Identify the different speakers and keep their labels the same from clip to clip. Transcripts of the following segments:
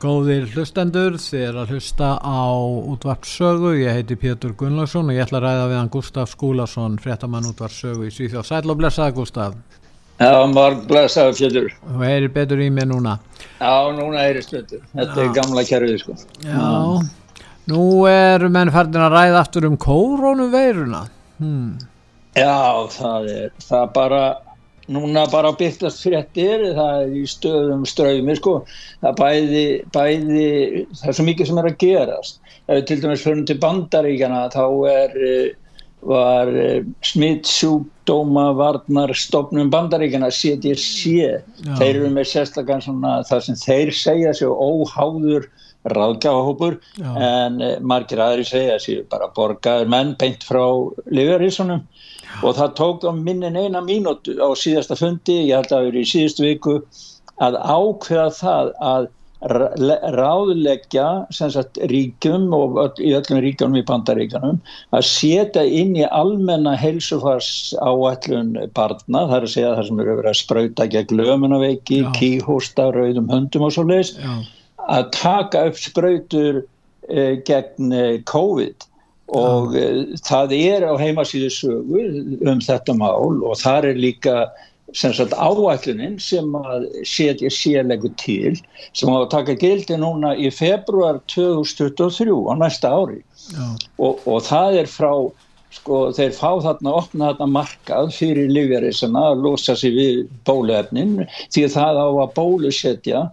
Speaker 1: Góðir hlustendur, þið er að hlusta á útvarpsögu, ég heiti Pétur Gunnlaugsson og ég ætla að ræða við hann Gustaf Skúlason, fréttamann útvarpsögu í Svíþjóð. Sæl og blessaði Gustaf.
Speaker 2: Já, marg blessaði Pétur.
Speaker 1: Þú heyrir betur í mig núna.
Speaker 2: Já, núna heyrist betur. Þetta Já. er gamla kjærfið sko.
Speaker 1: Já, nú er menn færðin að ræða aftur um kórónuveiruna. Hmm.
Speaker 2: Já, það er, það bara núna bara byrtast fréttir það er í stöðum ströymi sko. það bæði, bæði það er svo mikið sem er að gerast ef við til dæmis fyrir til bandaríkjana þá er var smittsjúkdóma varnar stofnum bandaríkjana CDC Já. þeir eru með sérstaklega svona það sem þeir segja sér óháður ráðgjafahópur en margir aðri segja sér bara borgaður menn beint frá liðarísunum og það tók á minnin eina mínútu á síðasta fundi, ég held að það eru í síðustu viku, að ákveða það að ráðleggja sagt, ríkjum og öll, í öllum ríkjum í bandaríkanum að setja inn í almenna heilsufars áætlun barna, það er að segja það sem eru verið að sprauta gegn lömunaveiki, kíhósta, rauðum höndum og svo leiðis, að taka upp sprautur eh, gegn eh, COVID og uh, það er á heimasíðu sögu um þetta mál og þar er líka sagt, áætlunin sem að setja sérlegu til sem á að taka gildi núna í februar 2023 á næsta ári. Og, og það er frá sko þeir fá þarna opna þarna markað fyrir livjarísana að losa sig við bóluefnin því það á að bólusetja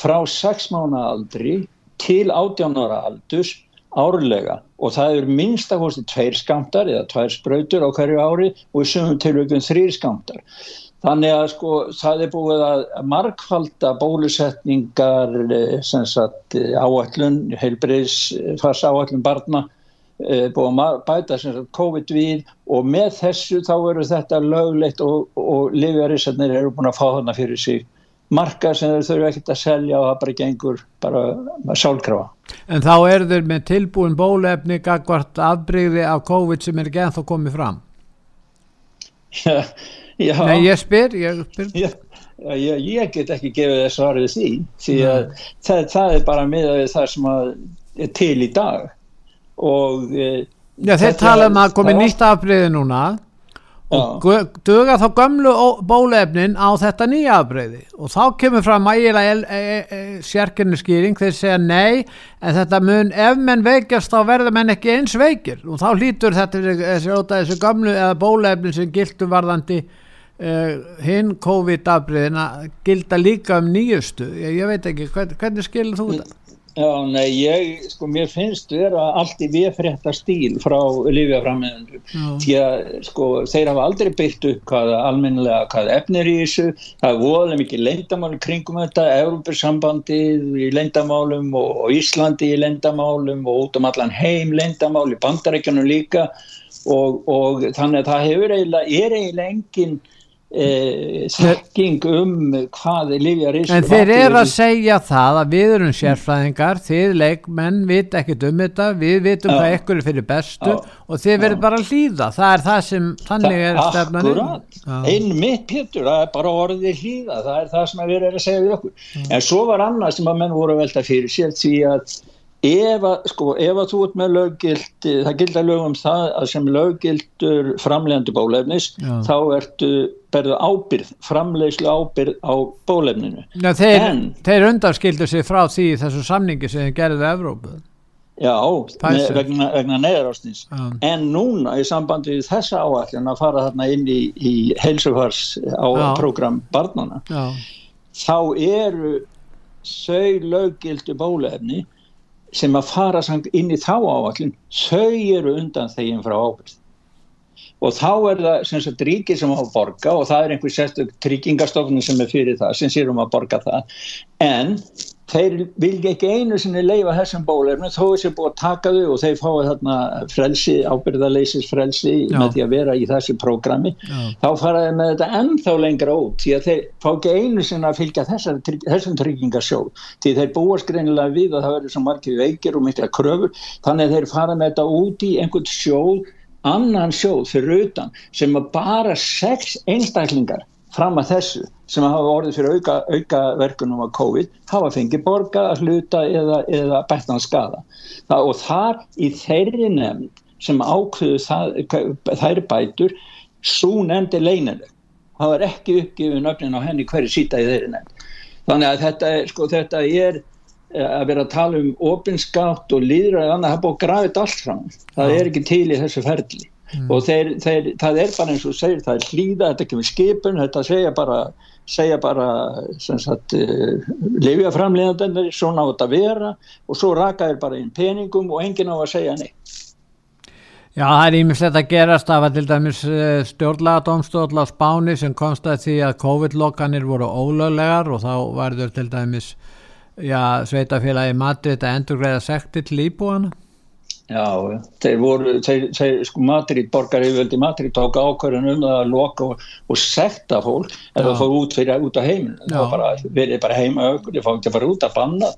Speaker 2: frá 6 mánu aldri til 18 ára aldurs árlega og það eru minnstakosti tveir skamtar eða tveir spröytur á hverju ári og í sumum tilvægum þrýr skamtar. Þannig að sko það er búið að markfalda bólusetningar eh, sagt, áallun, heilbriðs fars áallun barna eh, búið að bæta sagt, COVID við og með þessu þá eru þetta löglegt og, og livjarísarnir eru búin að fá þarna fyrir sig marka sem þau þurfu ekkert að selja og það bara gengur bara sálkrafa.
Speaker 1: En þá er þeir með tilbúin bólefni gagvart afbreyði af COVID sem er ekki ennþá komið fram?
Speaker 2: Já, já.
Speaker 1: Nei, ég spyr, ég spyr.
Speaker 2: Já, ég get ekki gefið það svarið því, því að það, það er bara miðað það sem er til í dag og
Speaker 1: e, Já, þeir tala um að komið nýtt afbreyði núna og duga þá gamlu bólefnin á þetta nýja afbreyði og þá kemur fram ægilega e, e, e, sérkynni skýring. Þeir segja nei en þetta mun ef menn veikjast þá verður menn ekki eins veikir. Og þá hlýtur þetta þessi, þessi gamlu eða bólefnin sem gildur varðandi uh, hinn COVID afbreyðin að gilda líka um nýjustu. Ég, ég veit ekki, hvern, hvernig skilur þú þetta?
Speaker 2: Já, nei, ég, sko, mér finnst vera allt í viðfrétta stíl frá Lífjaframmeðunum, því að, sko, þeir hafa aldrei byggt upp hvað almennilega, hvað efnir í þessu, það er voðalega mikið leindamáli kringum þetta, Európussambandið í leindamálum og, og Íslandi í leindamálum og út um allan heim leindamáli, bandarækjunum líka. Og, og þannig að það hefur eiginlega, er eiginlega enginn Eh, þekking um hvað er Livja Rísk
Speaker 1: en þeir eru að segja það að við erum sérfræðingar þið leikmenn vit ekkert um þetta við vitum hvað ekkur er fyrir bestu já, og þið verður bara að hlýða. Það er það sem þannig er stefnanir
Speaker 2: einn mitt Pétur, það er bara orðið hlýða. Það er það sem við erum að segja við okkur. Já. en svo var annað sem að menn voru að velta fyrir sér því að ef að, sko, ef að þú ert með löggild það gildar lögum það að sem löggildur framlegandi bólefnis Já. þá ertu berðu ábyrð framlegslu ábyrð á bólefninu
Speaker 1: Já, þeir, en, þeir undarskildu sig frá því þessu samningi sem þeir gerði við Evrópu.
Speaker 2: Já, með, vegna, vegna neðarásnins en núna í sambandi við þessa áallin að fara þarna inn í, í heilsufars á program barnana Já. þá eru þau löggildu bólefni sem að fara inn í þá áallin þau eru undan þegin frá ábyrð og þá er það sem sagt ríki sem á að borga og það er einhver sérstök tryggingastofnum sem er fyrir það sem sér um að borga það. En þeir vilja ekki einu sinni leifa þessum bólefnum þó er sér búið að taka þau og þeir fáið þarna frelsi, ábyrðarleisis frelsi Já. með því að vera í þessi prógrami þá faraði með þetta ennþá lengra út því að þeir fá ekki einu sinni að fylgja þessar, þessum tryggingasjóð. Því þeir búast greinilega við að það verður svo margir veikir og mikla kröfur. Þannig þeir fara með þetta út í einhvern sjóð annan sjóð fyrir utan sem bara sex einstaklingar fram að þessu sem hafa orðið fyrir auka, auka verkunum af COVID hafa fengið borga að hluta eða, eða bættan skada það, og þar í þeirri nefnd sem ákveðu þær bætur svo nefndi leinileg það var ekki uppgifin öfnin á henni hverju síta í þeirri nefnd. Þannig að þetta er, sko, þetta er eh, að vera að tala um opinskátt og líðræði annað, það er búið að þetta allt fram. Það er ekki til í þessu ferli mm. og þeir, þeir, það er bara eins og segir það er hlýða, þetta kemur skipun þetta segja bara, segja bara sagt, uh, lifja framleiðandendur svona á þetta vera og svo raka þeir bara inn peningum og enginn á að segja neitt.
Speaker 1: Já, það er ímislegt að gerast. Af að til dæmis eh, stjórnlagadómstóðla á Spáni sem konstaði því að COVID-lokkanir voru ólöglegar og þá varður til dæmis já, sveitafélagi Madrid að endur greiða sekti til íbúana
Speaker 2: Já, þeir voru, þeir, þeir sko Madrid, borgar yfirvöldi Madrid tók ákvörðan um að loka og, og sekta fólk ef það fór út fyrir út á heiminn, það bara, verið bara heima aukur, það fór ekki að fara út að banna.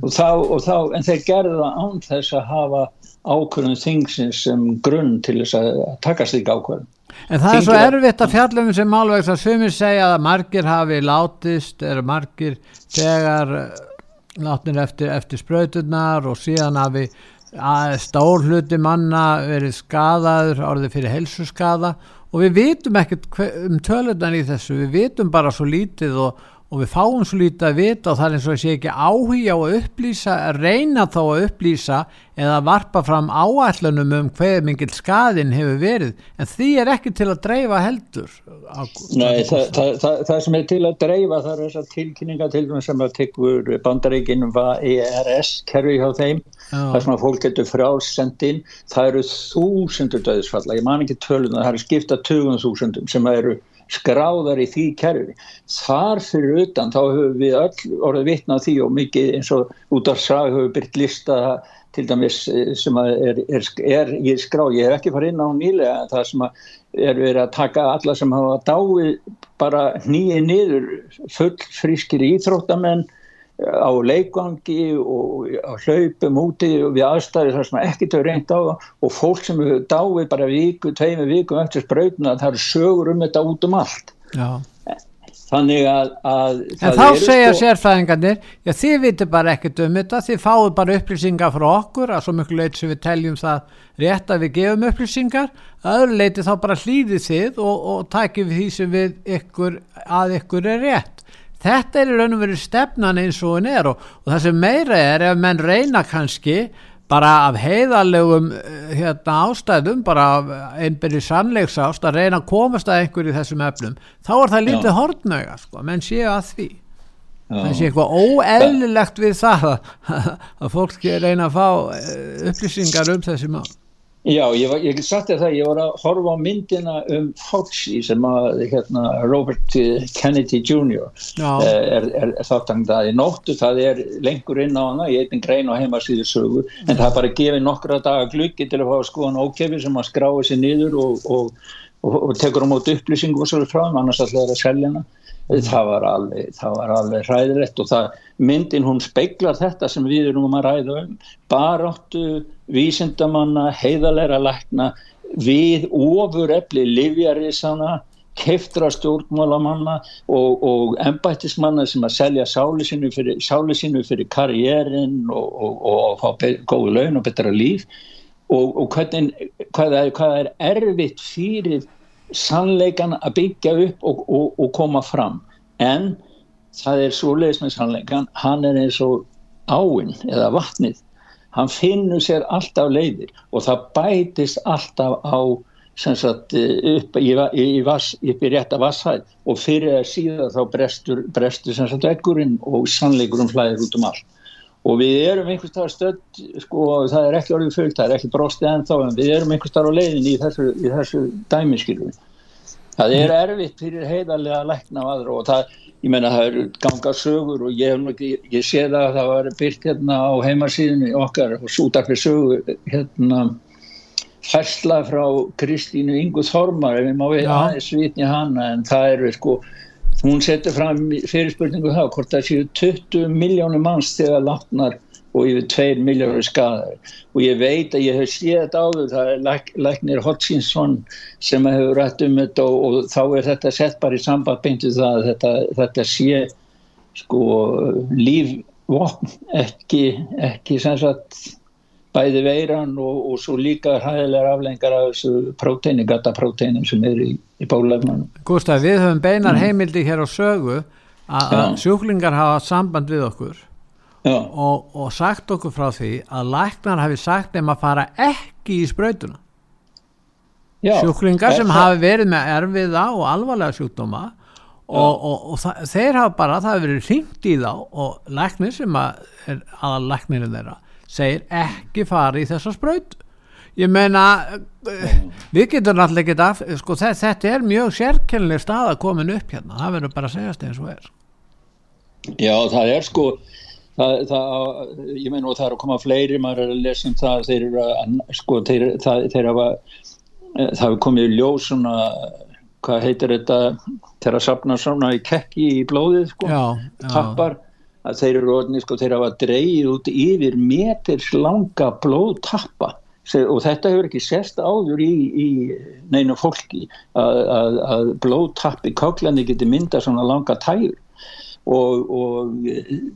Speaker 2: Og þá, og þá, en þeir gerði það án þess að hafa ákvörðun þingsins sem grunn til þess að taka slík ákvörðun.
Speaker 1: En það Þingir er svo erfitt að fjallum sem málvegs að sumir segja að margir hafi látist, er margir þegar eh, látnir eftir, eftir spröyturnar og síðan hafi að stór hluti manna verið skadaður árið fyrir helsuskada og við vitum ekkert um tölunan í þessu, við vitum bara svo lítið og, og við fáum svo lítið að vita og það er eins og að sé ekki áhugja á að upplýsa, að reyna þá að upplýsa eða varpa fram áallunum um hverju mingil skadin hefur verið. En því er ekki til að dreifa heldur
Speaker 2: Nei, það, það, það, það sem er til að dreifa það er þessar tilkynninga til þess að tekur bandaríkinum var ERS kerfi hjá þeim, það sem að fólk getur frálsendin, það eru þúsundur döðsfalla, ég man ekki tölun það er skipta tögun þúsundum sem eru skráðar í því kerfi. Þar fyrir utan þá höfum við öll orðið vitna því og mikið eins og út af sag höfum við byrkt lista til dæmis eh, sem er, er, er í skrá, ég hef ekki farið inn á nýlega en það sem er verið að taka alla sem hafa dáið bara nýið niður full frískir íþróttamenn á leikvangi og á hlaupum úti og við aðstæðir þar sem ekki þau reynd á og fólk sem hefur dáið bara viku, tveimu vikum eftir sprautuna það eru sögur um þetta út um allt Já. þannig að, að
Speaker 1: en þá segja sko... sérfæðingarnir já þið vitur bara ekkert um þetta þið fáu bara upplýsingar frá okkur að svo mjög leit sem við teljum það rétt að við gefum upplýsingar að öðru leiti þá bara hlýðið þið og, og takið við því sem við ykkur, að ykkur er rétt þetta er í raun og verið stefnan eins og henn er og, og það sem meira er ef menn reyna kannski bara af heiðalegum eh, hérna, ástæðum, bara einbyrði sannleiks ást að reyna að komast að einhverju í þessum efnum, þá er það lítið hortnöga, sko, menn séu að því. Það sé eitthvað óeðlilegt við það að fólk reyna að fá eh, upplýsingar um þessi mál
Speaker 2: Já, ég, var, ég satt það, ég var að horfa á myndina um Fauci sem að hérna, Robert Kennedy Jr. Eh, er, er, er þáttangað í nóttu, það er lengur inn á hana, ég eitthvað grein á heimasýðu sögu, en það er bara gefið nokkra daga glukki til að fá að skoða nókefi sem að skráði sér niður og, og, og, og tekur á mót upplýsingum og svo frá, annars alltaf er að selja hana. Það var alveg, það var alveg hræðilegt og það, myndin hún speiklar þetta sem við erum um að ræða um. Baráttu, vísindamanna heiðalera lækna við ofurefli livjarísana keftra stjórnmálamanna og, og ennbættismanna sem að selja sáli sinu fyrir, fyrir karriérin og, og, og fá góðu laun og betra líf. Og hvernig, hvað, er, hvað er erfitt fyrir sannleikan að byggja upp og koma fram. En það er svo leiðis með sannleikan hann er eins og áinn eða vatnið hann finnur sér alltaf leiðir og það bætist alltaf á sagt, upp, í, í, vass, upp í rétta vasshæð og fyrir að síðan þá brestur, brestur ekkurinn og sannleikurinn flæðir út um allt. Og við erum einhvers staðar stödd sko, það er ekki orðið fullt, það er ekki brostið ennþá en við erum einhvers staðar á leiðin í þessu, í þessu dæmiskilum það er erfitt fyrir heiðarlega að lækna á aðra og það, ég menna það eru gangað sögur og ég, ég, ég sé það að það var byrkt hérna á heimasíðinu okkar og sútaklega sögur hérna færsla frá Kristínu Ingu Þormar ef við má við aðeins vitni hana en það eru sko hún setur fram fyrirspurningu það hvort það séu 20 miljónum manns þegar látnar og yfir 2 miljónur skadar og ég veit að ég hef séð þetta áður það er læk, læknir Hodgkinson sem hefur rætt um þetta og, og þá er þetta sett bara í samband beintu það að þetta, þetta sé sko lífvopn ekki, ekki sem sagt bæði veiran og, og svo líka hæðilegar aflengar af þessu próteini, gatapróteinum sem er í, í bólefnanum.
Speaker 1: Gustaf, við höfum beinar mm. heimildi hér á sögu að sjúklingar hafa samband við okkur og, og sagt okkur frá því að læknar hafi sagt þeim að fara ekki í sprautuna. Já, sjúklingar sem hafi verið með erfiða og alvarlega sjúkdóma og, og, og þeir hafa bara, það hefur verið ringt í þá og læknir sem að er aðal læknirinn þeirra segir ekki fara í þessa spraut. Ég meina við getum náttúrulega ekki af sko, þetta er mjög sérkennlega stað að komin upp hérna, það verður bara að segjast eins og er.
Speaker 2: Já, það er sko það, það, ég meina og það er að koma fleiri, maður er að lesa um það þeir eru að, sko, þeir, það, þeir hafa það hefur komið í ljós svona, hvað heitir þetta þeir að sapna svona í kekki í blóðið, sko, já, já. tappar að þeir eru orðinni sko þeir hafa dreyið út yfir meters langa blóðtappa og þetta hefur ekki sérst áður í, í neina fólki að, að, að blóðtappi káklandi geti mynda svona langa tægur og, og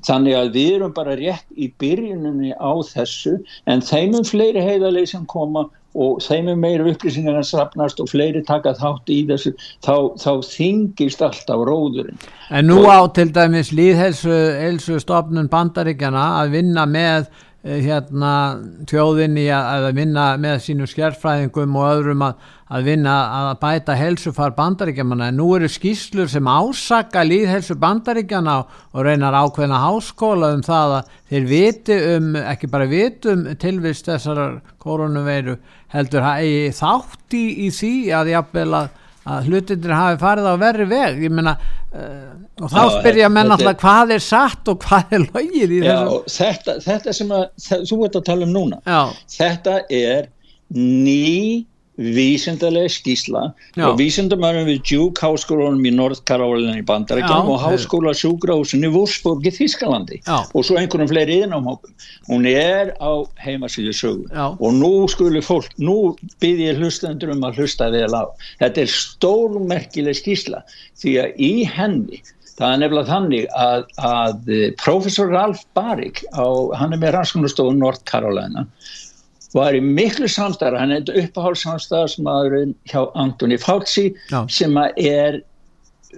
Speaker 2: þannig að við erum bara rétt í byrjunni á þessu en þeimum fleiri heiðalegi sem koma og þeim er meira upplýsingar að sapnast og fleiri taka þátt í þessu þá, þá þingist alltaf róðurinn.
Speaker 1: En nú á til dæmis líðhelsu stofnun bandaríkjana að vinna með Eh, hérna tjóðinni að vinna með sínu skjærfræðingum og öðrum að, að vinna að bæta helsufar bandaríkjana en nú eru skýslur sem ásaka líðhelsu bandaríkjana og reynar ákveðna háskóla um það að þeir viti um, ekki bara viti um tilvist þessar koronaveiru heldur þátt í, í því að jafnvel að að hlutinir hafi farið á verri veg. Ég meina uh, og þá spyrja menn alltaf hvað er satt og hvað er logið í
Speaker 2: þessu? þetta, þetta sem að, þú ert að tala um núna. Já. þetta er ný vísindarlega skísla og vísindamörum við Duke háskólanum í North Carolina í Bandarækjum og háskóla sjúgrahúsin í Wurzburg í Þískalandi Já. og svo einhvern fleiri innámhópum hún er á heimasíðu sögu Já. og nú skulu fólk nú byrð ég hlustendur um að hlusta vel á þetta er stórmerkileg skísla því að í henni það er nefnilega þannig að, að professor Ralph Barrick á, hann er með rannsóknarstofun North Carolina var í miklu samstæðar, hann er uppáhaldssamstæðarsmaðurinn hjá Antoni Fauci Já. sem er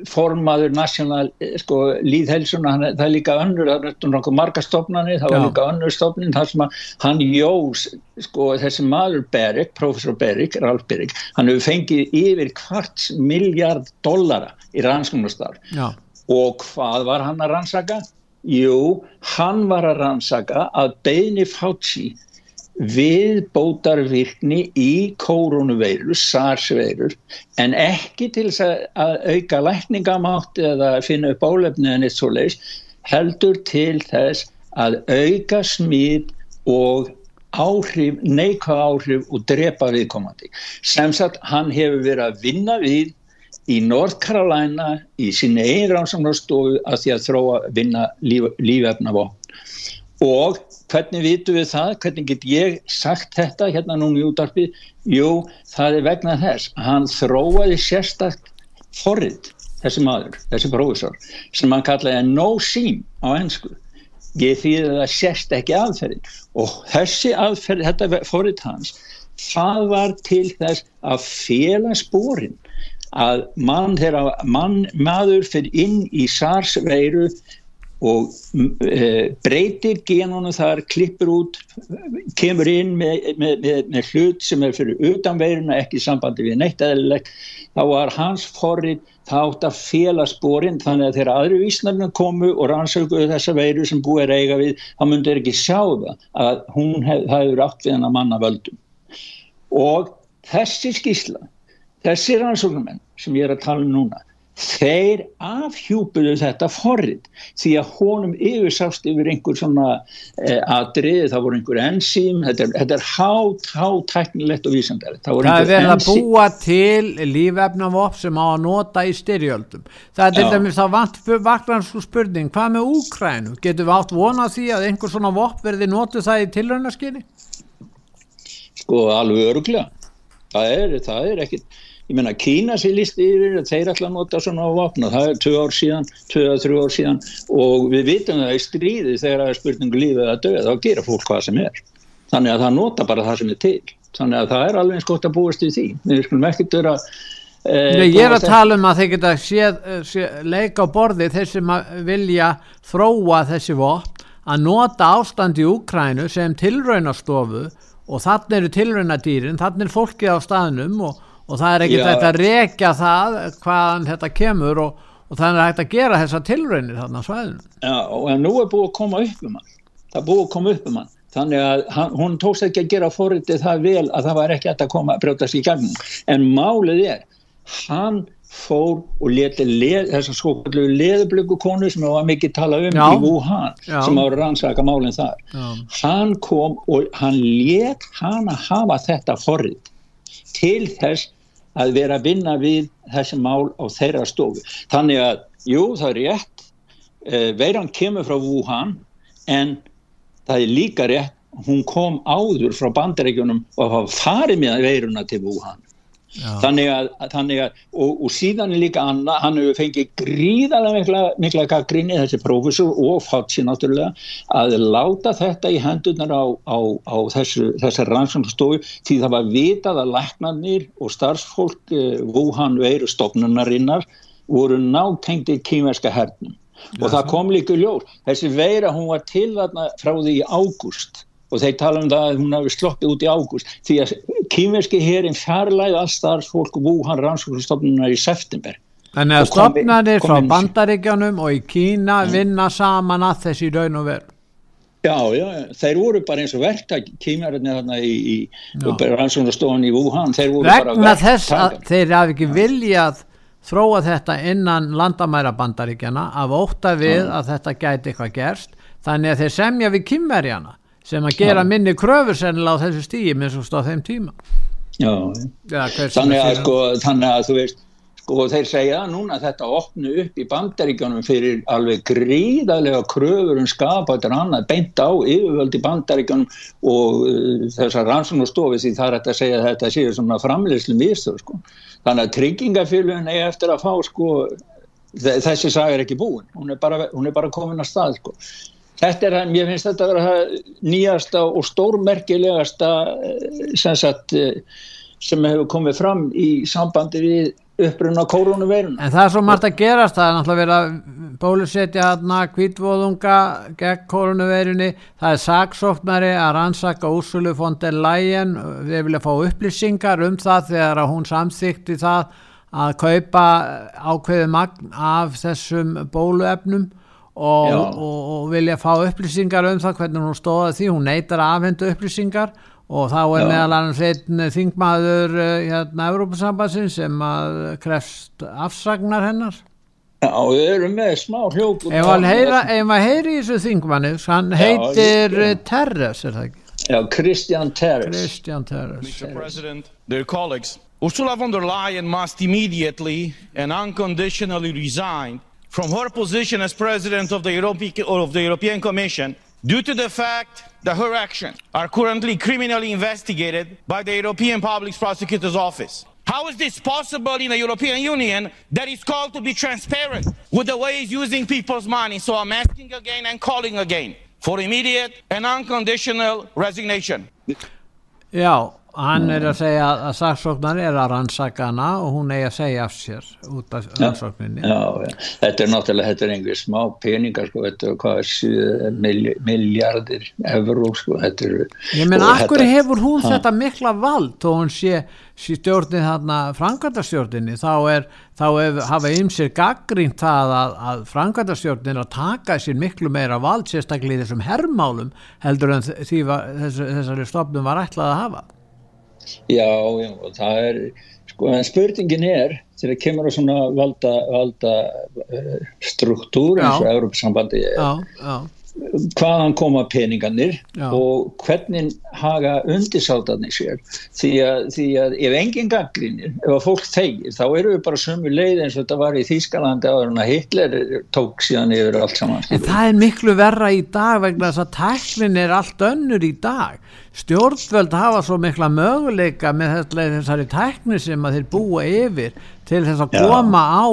Speaker 2: formaður nasjónal sko, líðhelsuna, hann, það er líka önnur það er marga stofnani það var Já. líka önnur stofnin þar sem hann jós sko, þessi maður Berik, professor Berik, Ralf Berik hann hefur fengið yfir kvarts miljard dollara í rannsóknastar og hvað var hann að rannsaka? Jú, hann var að rannsaka að beini Fauci við bótarvirkni í kórunuveiru, SARS-veirur, en ekki til að auka lækningamátt eða finna upp álefni en eitt svo leiðs, heldur til þess að auka smít og áhrif, neika áhrif og drepa viðkomandi. Sem sagt, hann hefur verið að vinna við í North Carolina í sinni einránsamlarstofu að því að þróa vinna líf, lífefna vopn og hvernig vitum við það, hvernig get ég sagt þetta hérna núna í útarpi jú, það er vegna þess hann þróaði sérstakt forrið, þessi maður, þessi prófessor, sem hann kallaði no seam á ennsku ég þýði það sérst ekki aðferðin. Og þessi aðferð, þetta forrið hans það var til þess að fela spórin að mann þegar mann, maður fyrir inn í SARS veiru og e, breytir genunum þar, klippur út kemur inn með, með, með, með hlut sem er fyrir utan veiruna ekki sambandi við neitt eðlilegt. Þá var hans forrið þátt að fela spórin þannig að þegar aðri vísnarnir komu og rannsökuðu þessa veiru sem búið er eiga við þá myndir ekki sjá það að hún hef, hefur átt við hennar manna völdum. Og þessi skísla þessi rannsóknumenn sem ég er að tala um núna þeir afhjúpuðu þetta forrið því að honum yfirsást yfir einhver svona e, atrið, það voru einhver ensím, þetta er, þetta er hát, hátæknilegt og vísendari.
Speaker 1: Það, það er verið að búa til lífefnavopp sem á að nota í styrjöldum. Það er til dæmis að vaknansku spurning, hvað með Úkrænu? Getur við átt vonað því að einhver svona vopp verði notuð það í tilröðnarskinni?
Speaker 2: Sko alveg öruglega. Það er, það er ekkit ég menna Kína sér listi yfir þeir ætla að nota svona á vapna það er 2 ár síðan, 2-3 ár síðan. Og við vitum það í stríði þegar það er spurningu lífið að döða þá gera fólk hvað sem er. Þannig að það nota bara það sem er til. Þannig að það er alveg eins gott að búast í því. Við skulum ekkert vera
Speaker 1: eh, Nei, ég er að tala um að þeir geta séð, séð, leika á borði þeir sem vilja þróa þessi vopn að nota ástand í Úkrænu sem tilraunastofu og þannig eru tilraunadýrin, þannig er fólkið á staðnum og og það er ekkert hægt að rekja það hvaðan þetta kemur og, og það er hægt að gera þessa tilraunir þarna svæðinu.
Speaker 2: Já, og nú er búið að koma upp um hann, það er búið að koma upp um hann þannig að hann, hún tókst ekki að gera fórritið það vel að það var ekki að koma að brjótast í gangum, en málið er hann fór og leti leð, þessar skokullu leðublöku konu sem var mikið talað um já, í Wuhan já. sem ára rannsaka málinn þar já. hann kom og hann let hann að hafa þetta forrið til þess að vera að vinna við þessi mál á þeirra stofu. Þannig að, jú, það er rétt, eh, veiran kemur frá Wuhan en það er líka rétt, hún kom áður frá bandaríkjunum og farið með veiruna til Wuhan þannig að, þannig að og, og síðan er líka Anna, hann hefur fengið gríðarlega mikla, mikla gaggrinni þessi prófessor og Fauci náttúrulega að láta þetta í hendunar á, á, á þessu, þessar rannsóknstofu því það var vitað að læknarnir og starfsfólk eh, Wuhan veiru stofnunarinnar voru nátengdi kýmerska hernum. Og það kom líka ljór þessi veira hún var til þarna frá því í ágúst og þeir tala um það að hún hafi sloppið út í ágúst. Því að kýmerski herin fjarlæði all starfsfólk og Wuhan rannsóknstofnunar í september.
Speaker 1: Þannig að stofnarnir frá bandaríkjanum og í Kína mm. vinna saman að þessi raun og veru.
Speaker 2: Já, já, þeir voru bara eins og verktæk kýmjörðinni þarna í, í rannsóknstofun í Wuhan.
Speaker 1: Vegna þess að þeir hafi ekki viljað þróa þetta innan landamæra bandaríkjana af óta við að þetta gæti eitthvað gerst. Þannig að þeir semja við kýmverjana sem að gera Já. minni kröfur sennilega á þessu stíi með svo stáð þeim tíma.
Speaker 2: Já, Já þannig, að, sko, þannig að þú veist sko þeir segja núna þetta opnu upp í bandaríkjónum fyrir alveg gríðarlega kröfur um skapættur annað beint á yfirvöld í bandaríkjónum og uh, þessar rannsóknarstofi því það er að segja að þetta séu svona framleyslu místur sko. Þannig að tryggingafélun er eftir að fá sko þessi sag er ekki búin. Hún er bara, hún er bara komin að stað sko Þetta er, mér finnst þetta að vera nýjasta og stórmerkilegasta eh, sem, sagt, eh, sem hefur komið fram í sambandi við upprunna koronaveiruna.
Speaker 1: En það er svo margt að gerast, það er náttúrulega verið að bólusetja hérna kvítvóðunga gegn koronaveirunni, það er saksóknari að rannsaka Úrsulu von der Leyen, við vilja fá upplýsingar um það þegar hún samþykti það að kaupa ákveðu magn af þessum bóluefnum og, og, og vilja fá upplýsingar um það hvernig hún stóða því, hún neytar afhendu upplýsingar og þá er Já. meðal annars einn þingmaður eh, hérna Európa-sambansin sem að krefst afsagnar hennar
Speaker 2: Já, við erum með smá hljók
Speaker 1: Ef maður heyri í þessu þingmanni hann heitir Já, eh, Terres, er það ekki?
Speaker 2: Já, Christian Terres
Speaker 1: Christian Terres
Speaker 3: Mr. President, dear colleagues Ursula von der Leyen must immediately and unconditionally resign from her position as president of the, Europe- of the European Commission due to the fact that her actions are currently criminally investigated by the European Public Prosecutor's Office. How is this possible in a European Union that is called to be transparent with the way it's using people's money? So I'm asking again and calling again for immediate and unconditional resignation.
Speaker 1: Já, hann er að segja að saksóknar er að rannsaka hana og hún er að segja af sér út af rannsókninni.
Speaker 2: Já, já. þetta er náttúrulega, þetta er einhver smá peningar sko, þetta er hvað miljardir euró sko, er,
Speaker 1: ég menn, akkur hefur hún ha? þetta mikla vald? Og hún sé, sé stjórnið þarna frangatastjórninni þá er, þá er, hafa ymsir gaggrínt það að, að frangatastjórnin að taka sér miklu meira vald sérstaklega í þessum herrmálum heldur en því var, þess, þessari stofnum var ætlað að hafa
Speaker 2: Já, já, og það er, sko, en spurningin er, þegar það kemur á svona valda, valda uh, struktúr eins og Európa-sambandi er, já, já hvaðan koma peningarnir Já. og hvernig haga undirsátaðni sér. Því að, því að ef enginn gaggrínir, ef að fólk tegir þá eru við bara sömu leið eins og þetta var í Þýskalandi áður en að Hitler tók síðan yfir allt saman.
Speaker 1: En það er miklu verra í dag vegna þess að tæklin er allt önnur í dag. Stjórnvöld hafa svo mikla möguleika með þessari tækni sem að þeir búa yfir til þess að koma á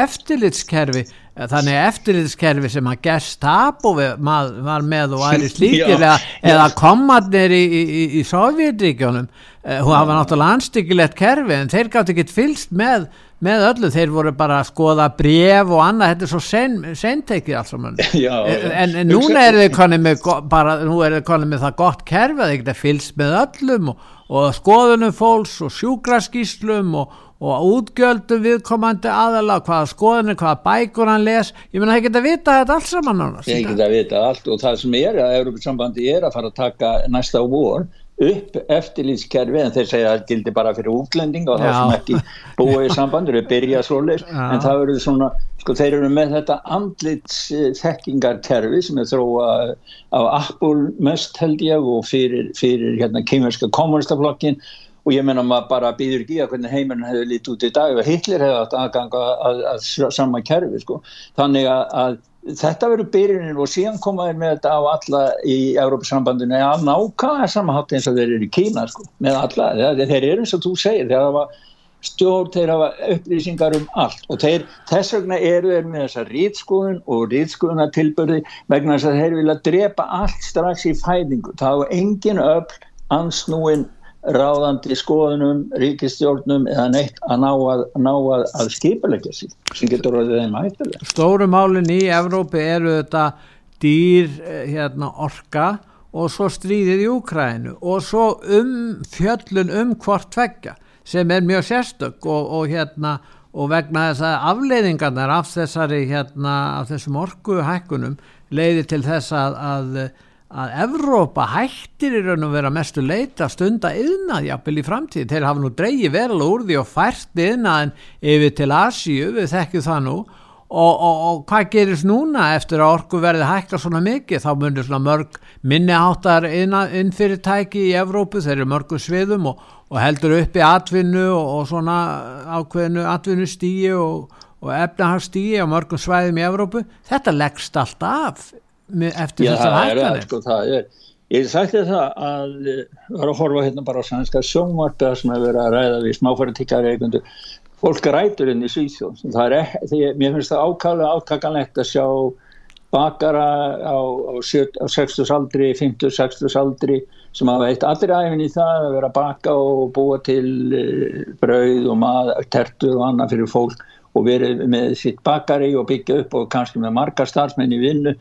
Speaker 1: eftirlitskerfi þannig eftirlitskerfi sem að Gestapo var með og aðri slíkir eða, eða komadnir í, í, í Sovjetríkjónum uh, hún hafa náttúrulega anstíkilegt kerfi en þeir gátt ekki fylst með, með öllu, þeir voru bara að skoða bref og annað, þetta er svo sen, sentekið alls saman. En, en núna er þið konið með bara, nú er þið konið með það gott kerfi að þið geta fylst með öllum og, og skoðunum fólks og sjúkraskíslum og og útgjöldum viðkomandi aðala hvaða skoðinu, hvaða bækur hann les. Ég menna það geta að vita þetta allt saman
Speaker 2: nána ég geta að vita allt og það sem er að Európa-sambandi er að fara að taka næsta vor upp eftirlýtskerfi en þeir segja að það gildi bara fyrir útlending og það sem ekki búið í sambandi þeir byrja svoleis en það verður svona sko þeir eru með þetta andlits þekkingarkerfi sem er þróa á Apple mest held ég og fyrir, fyrir hérna kemurska kommunistaflokkin og ég menna maður bara býður ekki að hvernig heiminn hefur lítið út í dag og Hitler hefði átt aðganga að, að, að sama kerfi sko. þannig að, að þetta verður byrjunin og síðan komaður með þetta á alla í Európa-sambandinu að nákvæða samanhátt eins og þeir eru í Kína sko, með alla, þeir, þeir eru eins og þú segir þeir hafa stjórn, þeir hafa upplýsingar um allt. Og þeir, þess vegna eru þeir með þessa rýtskoðun og rýtskoðunatilbörði vegna þess að þeir vilja drepa allt strax í fæðingu, hafa engin öll ansnúin ráðandi skoðunum, ríkistjórnum eða neitt að ná að, að, að skipulegja sér sem getur að þeim hættilega.
Speaker 1: Stóru málinn í Evrópi eru þetta dýr eh, hérna, orka og svo stríðið í Úkrænu og svo um fjöllun um hvort tveggja sem er mjög sérstök og, og hérna og vegna þess að afleiðingarnar af þessari hérna af þessum orku hækkunum leiði til þess að, að að Evrópa hættir í raun og vera mestu leita stunda yðnað jafnvel í framtíð. Þeir hafa nú dreyið verðal úr því og fært yðnaðin yfir til Asíu, við þekkjum það nú og, og, og hvað gerist núna eftir að orku verði hækka svona mikið? Þá munir svona mörg minniháttar innfyrirtæki í Evrópu, þeir eru mörgum sviðum og, og heldur upp í atvinnu og svona ákveðinu atvinnustíi og efnahagstíi á mörgum svæðum í Evrópu. Þetta leggst allt af eftir þessar hækkanir?
Speaker 2: sko, ég sagði það að eh, var að horfa hérna bara á sannska sjónvarta sem hefur verið að ræða við smáfæratíkari eigundu fólk rætur inn í það því, mér finnst það ákvæmlega átakanlegt að sjá bakara á, á, á 60 aldri 50, 60 aldri sem hafa eitt allir æfin í það að vera að baka og búa til eh, brauð og maður, tertur og annað fyrir fólk og verið með sitt bakari og byggja upp og kannski með margar starfsmenn í vinnu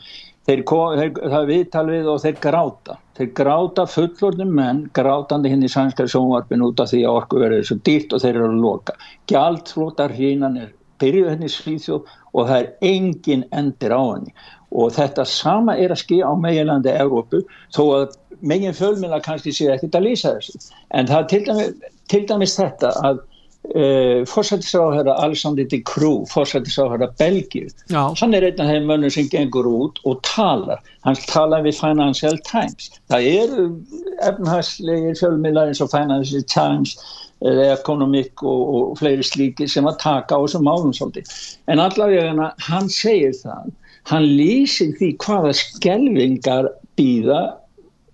Speaker 2: þeir, þeir, það er viðtalið og þeir gráta. Þeir gráta fullorðum menn grátandi hinn í sænskari sjónvarpin út af því að orku verður svo dýrt og þeir eru að loka. Gjaldflótar hínan er byrjuð henni í Svíþjóð og það er engin endir á henni. Og þetta sama er að skilja á meginlandi Európu þó að megin fölmila kannski sé ekkert að lýsa þessu. En það er til dæmis, til dæmis þetta að Uh, fórsættisáhæra Alexander de Croo fórsættisáhæra Belgíu hann er einn af þeim mönnum sem gengur út og talar, hann talar við Financial Times. Það eru efnhagslegir fjölmiðlar eins og Financial Times eða Economic og, og fleiri slíki sem að taka á þessum málum svolítið. En allavega hann segir það. Hann lýsir því hvaða skelvingar býða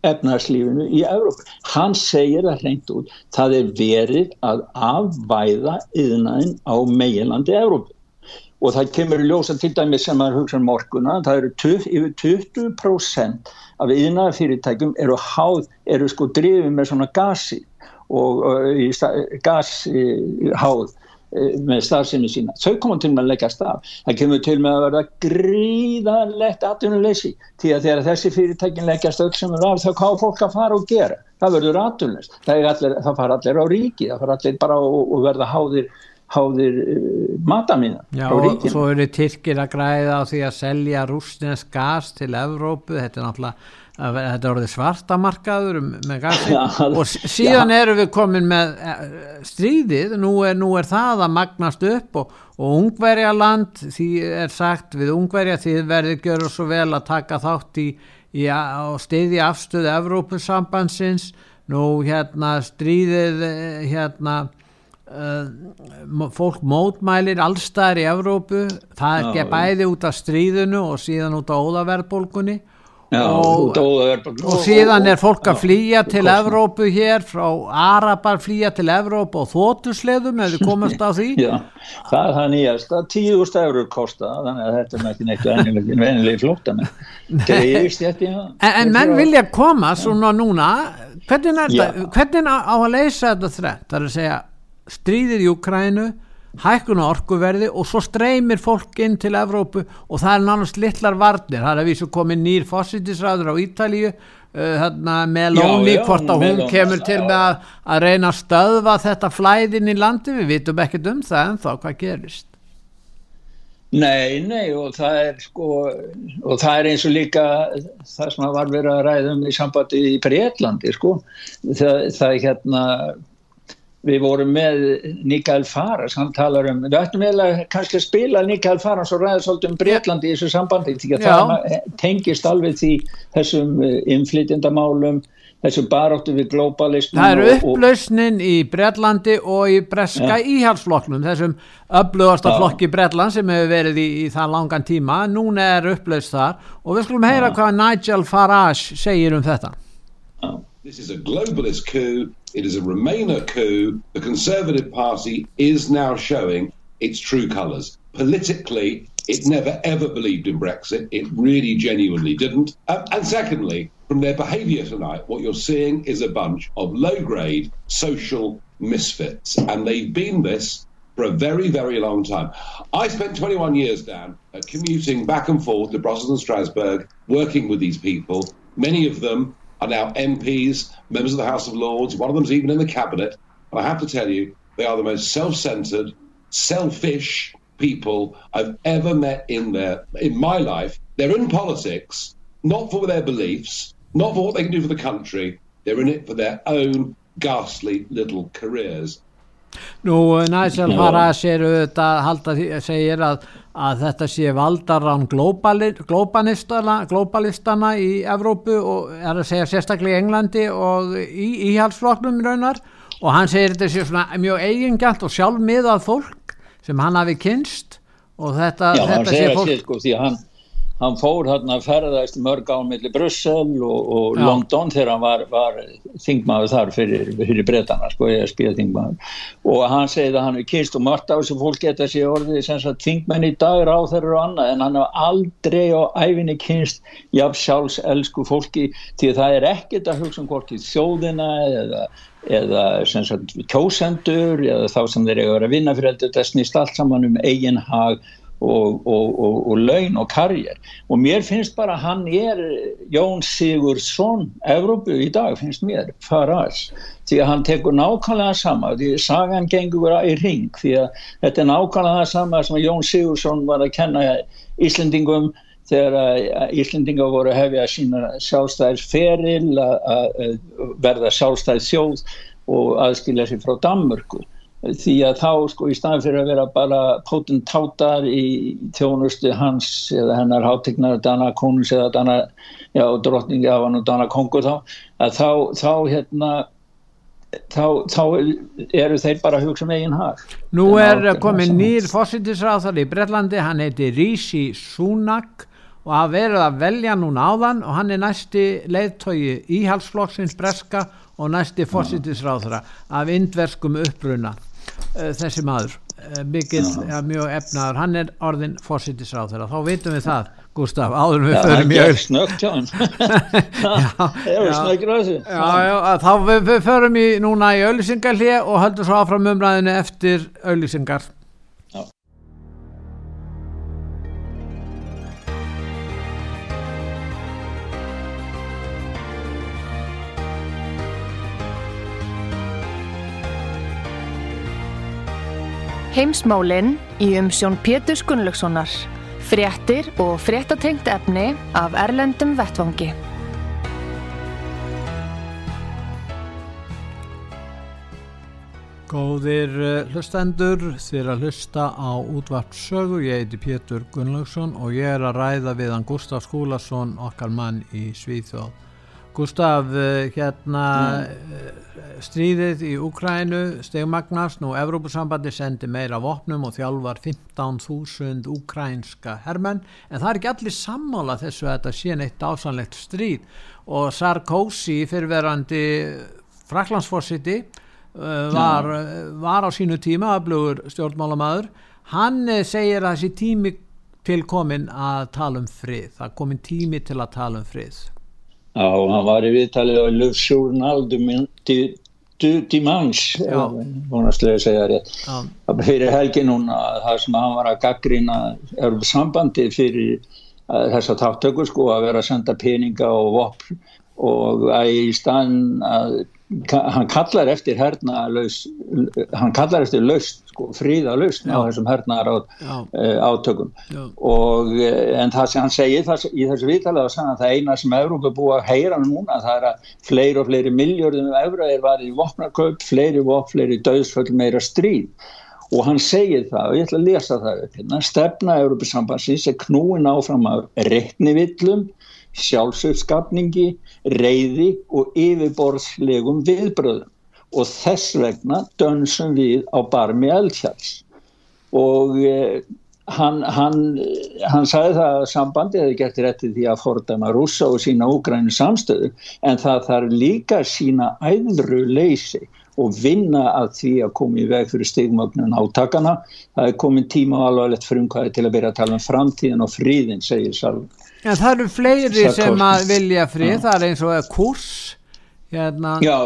Speaker 2: efnarslífinu í Evrópu. Hann segir það hreint út, það er verið að afvæða yðnaðin á meginlandi Evrópu og það kemur ljósa til dæmi sem maður hugsa um orkuna, það eru yfir 20% af yðnaða fyrirtækjum eru háð, eru sko drifið með svona gasi og uh, gasháð uh, með starfsinu sína. Þau komum til með að leggja staf. Það kemur til með að verða gríðanlegt atvinnuleysi því að þegar þessi fyrirtækin leggja stöld sem er af þá hvað fólk að fara og gera. Það verður atvinnuleyst. Það, það fara allir á ríki, það fara allir bara og verða háðir háðir uh, matamína
Speaker 1: Já og svo eru Tyrkir að græða á því að selja rústinsk gas til Evrópu, þetta er náttúrulega þetta er orðið svartamarkaður með gasi ja, og síðan ja. eru við komin með eh, stríðið. Nú er, nú er það að magnast upp og, og ungverja land því er sagt við ungverja því verður gjörðu svo vel að taka þátt í, í og stiði afstöðu Evrópusambansins nú hérna stríðið eh, hérna Uh, fólk mótmælir allstæðar í Evrópu. Það er bæði út af stríðinu og síðan út af óðaverðbólgunni Já, og, og síðan er fólk að flýja til Evrópu hér frá Arabar flýja til Evrópu og þótusleðum ef við komast á því.
Speaker 2: Já, það er það nýjast að tíðust eurur kosta þannig að þetta er ekki neitt venilegi flóta
Speaker 1: en, en menn vilja koma svona núna. Hvernig, hvernig á að leysa þetta þrætt það er að segja stríðið í Ukrænu hækkun á orkuverði og svo streymir fólk inn til Evrópu og það er nánast litlar varnir, það er að vísu komið nýr fósittisræður á Ítalíu uh, með lóni hvort að hún kemur til með að, að reyna að stöðva þetta flæðin í landi við vitum ekkert um það en þá hvað gerist.
Speaker 2: Nei, nei og það er sko og það er eins og líka það sem var verið að ræða um í sambandi í Breitlandi sko. Það, það er hérna við vorum með Nikael Faras, hann talar um, við ættum eiginlega kannski að spila Nikael Faras og ræða svolítið um Breitlandi í þessu sambandi, því að Já. það tengist alveg því þessum eh, inflytjandamálum, þessum baráttu við globalismu.
Speaker 1: Það eru upplausnin í Breitlandi og í breska ja. íhalsflokknum, þessum upplöðasta flokki Breitland sem hefur verið í, í það langan tíma, núna er upplaust þar og við skulum heyra ja. hvað Nigel Farage segir um þetta.
Speaker 4: Já. This is a globalist coup. It is a Remainer coup. The Conservative Party is now showing its true colours. Politically, it never ever believed in Brexit. It really genuinely didn't. Um, and secondly, from their behaviour tonight, what you're seeing is a bunch of low grade social misfits. And they've been this for a very, very long time. I spent 21 years, Dan, commuting back and forth to Brussels and Strasbourg, working with these people, many of them are now MPs, members of the House of Lords. One of them's even in the cabinet. And I have to tell you, they are the most self-centered, selfish people I've ever met in their in my life. They're in politics not for their beliefs, not for what they can do for the country. They're in it for their own ghastly little careers.
Speaker 1: Nú, Nigel Farage er auðvitað halda að segja að að þetta sé valdarán globalistana í Evrópu og er að segja sérstaklega í Englandi og í íhalsfloknum raunar. Og hann segir þetta sé svona mjög eigingjönd og sjálfmiðað fólk sem hann hafi kynst og þetta,
Speaker 2: Já,
Speaker 1: þetta
Speaker 2: sé fólk sko, því að hann hann fór hérna að ferðast mörg án millir Brussel og, og London þegar hann var, var þingmaður þar fyrir, fyrir breytana sko, er þingmaður. Og hann segið að hann er kynst og margt á þessu fólk geta sér orðið sem sagt þingmenn í dag ráþæður og annað en hann hefur aldrei á æfinni kynst jafn sjálfs elsku fólki því það er ekkert að hugsa um hvorki þjóðina eða eða sagt, kjósendur eða þá sem þeir eru að vera vinna fyrir þetta snýst allt saman um eigin hag og, og, og, laun og karjér og mér finnst bara hann er Jón Sigurðsson Evrópu í dag finnst mér Farage því að hann tekur nákvæmlega sama því sagan gengur í ring því að þetta er nákvæmlega sama sem Jón Sigurðsson var að kenna Íslendingum þegar Íslendingar voru hefja sína sjálfstæðisferil að verða sjálfstæðisþjóð og aðskilja sér frá Danmörku því að þá sko í staðin fyrir að vera bara potentátar í þjónustu hans eða hennar hátegnar Dana Konus eða Dana já, drottningi af hann og Dana Kongur þá að þá, þá hérna þá, þá eru þeir bara að hugsa um eigin hag.
Speaker 1: Nú er komin nýr fósittisráþar í Brellandi, hann heiti Rishi Sunak og hafa verið að velja núna áðan og hann er næsti leiðtogi íhalsflokksins breska og næsti fósittisráþara af indverskum uppruna uh, þessi maður uh, mikill, ja, mjög efnaður. Hann er orðin fósittisráð þeirra þá veitum við það, Gustaf, áður við förum
Speaker 2: í öll snögt hjá hann
Speaker 1: þá við, við förum í núna í auðlýsingarlið og höldum svo áfram umræðinu eftir auðlýsingar
Speaker 5: Heimsmálinn í umsjón Pétur Gunnlaugssonar. Fréttir og fréttatengt efni af Erlendum Vettvangi.
Speaker 1: Góðir eh, hlustendur, þér að hlusta á útvarpsögu. Ég heiti Pétur Gunnlaugsson og ég er að ræða við hann Gustaf Skúlason, okkar mann í Svíþjóð. Gustaf, eh, hérna mm. stríðið í Ukrænu stegmagnast, nú Evrópusambandi sendi meira vopnum og þjálfar 15.000 ukrænska hermenn, en það er ekki allir sammála þessu að þetta sé neitt ásanlegt stríð. Og Sarkozy fyrirverandi Fraklandsforsiti uh, var, var á sínu tíma aflugur stjórnmálamæður hann segir að þessi tími til komin að tala um frið, það komin tími til að tala um frið
Speaker 2: Já, hann var í viðtalið á Lufsjórnal Dimans vonastlega segja rétt. Það fyrir helgi núna það sem hann var að gaggrina sambandi fyrir þessa þáttöku sko að vera að senda peninga og vopn og að í staðin að hann kallar eftir hernaðalaus hann kallar eftir laust sko, fríðalaust á þessum hernaðar eh, átökum. Og eh, en það sem hann segir það, í þessu viðtalega að það eina sem Európa búið að heyra núna það er að fleiri og fleiri miljörðum Európa er varðið í vopnarkaup, fleiri vopn, fleiri döðsföll, meira stríð. Og hann segir það og ég ætla að lesa það upp hérna, stefna Európa sambansins er knúin áfram af reiknivillum sjálfsögskapningi, reyði og yfirborðslegum viðbröðum og þess vegna dönsum við á barmi eldhjáls og eh, hann, hann, hann sagði það að sambandi hefði gert rétti því að fordama rúsa og sína úgræni samstöðu en það þarf líka sína æðru leysi og vinna að því að koma í veg fyrir stigmögnun átakana. Það er komin tíma og alvarlegt frumkvæði til að byrja að tala um framtíðin og fríðin, segir Salvin.
Speaker 1: En það eru fleiri sem að vilja frið, ja. það er eins og kurs
Speaker 2: hérna. Já,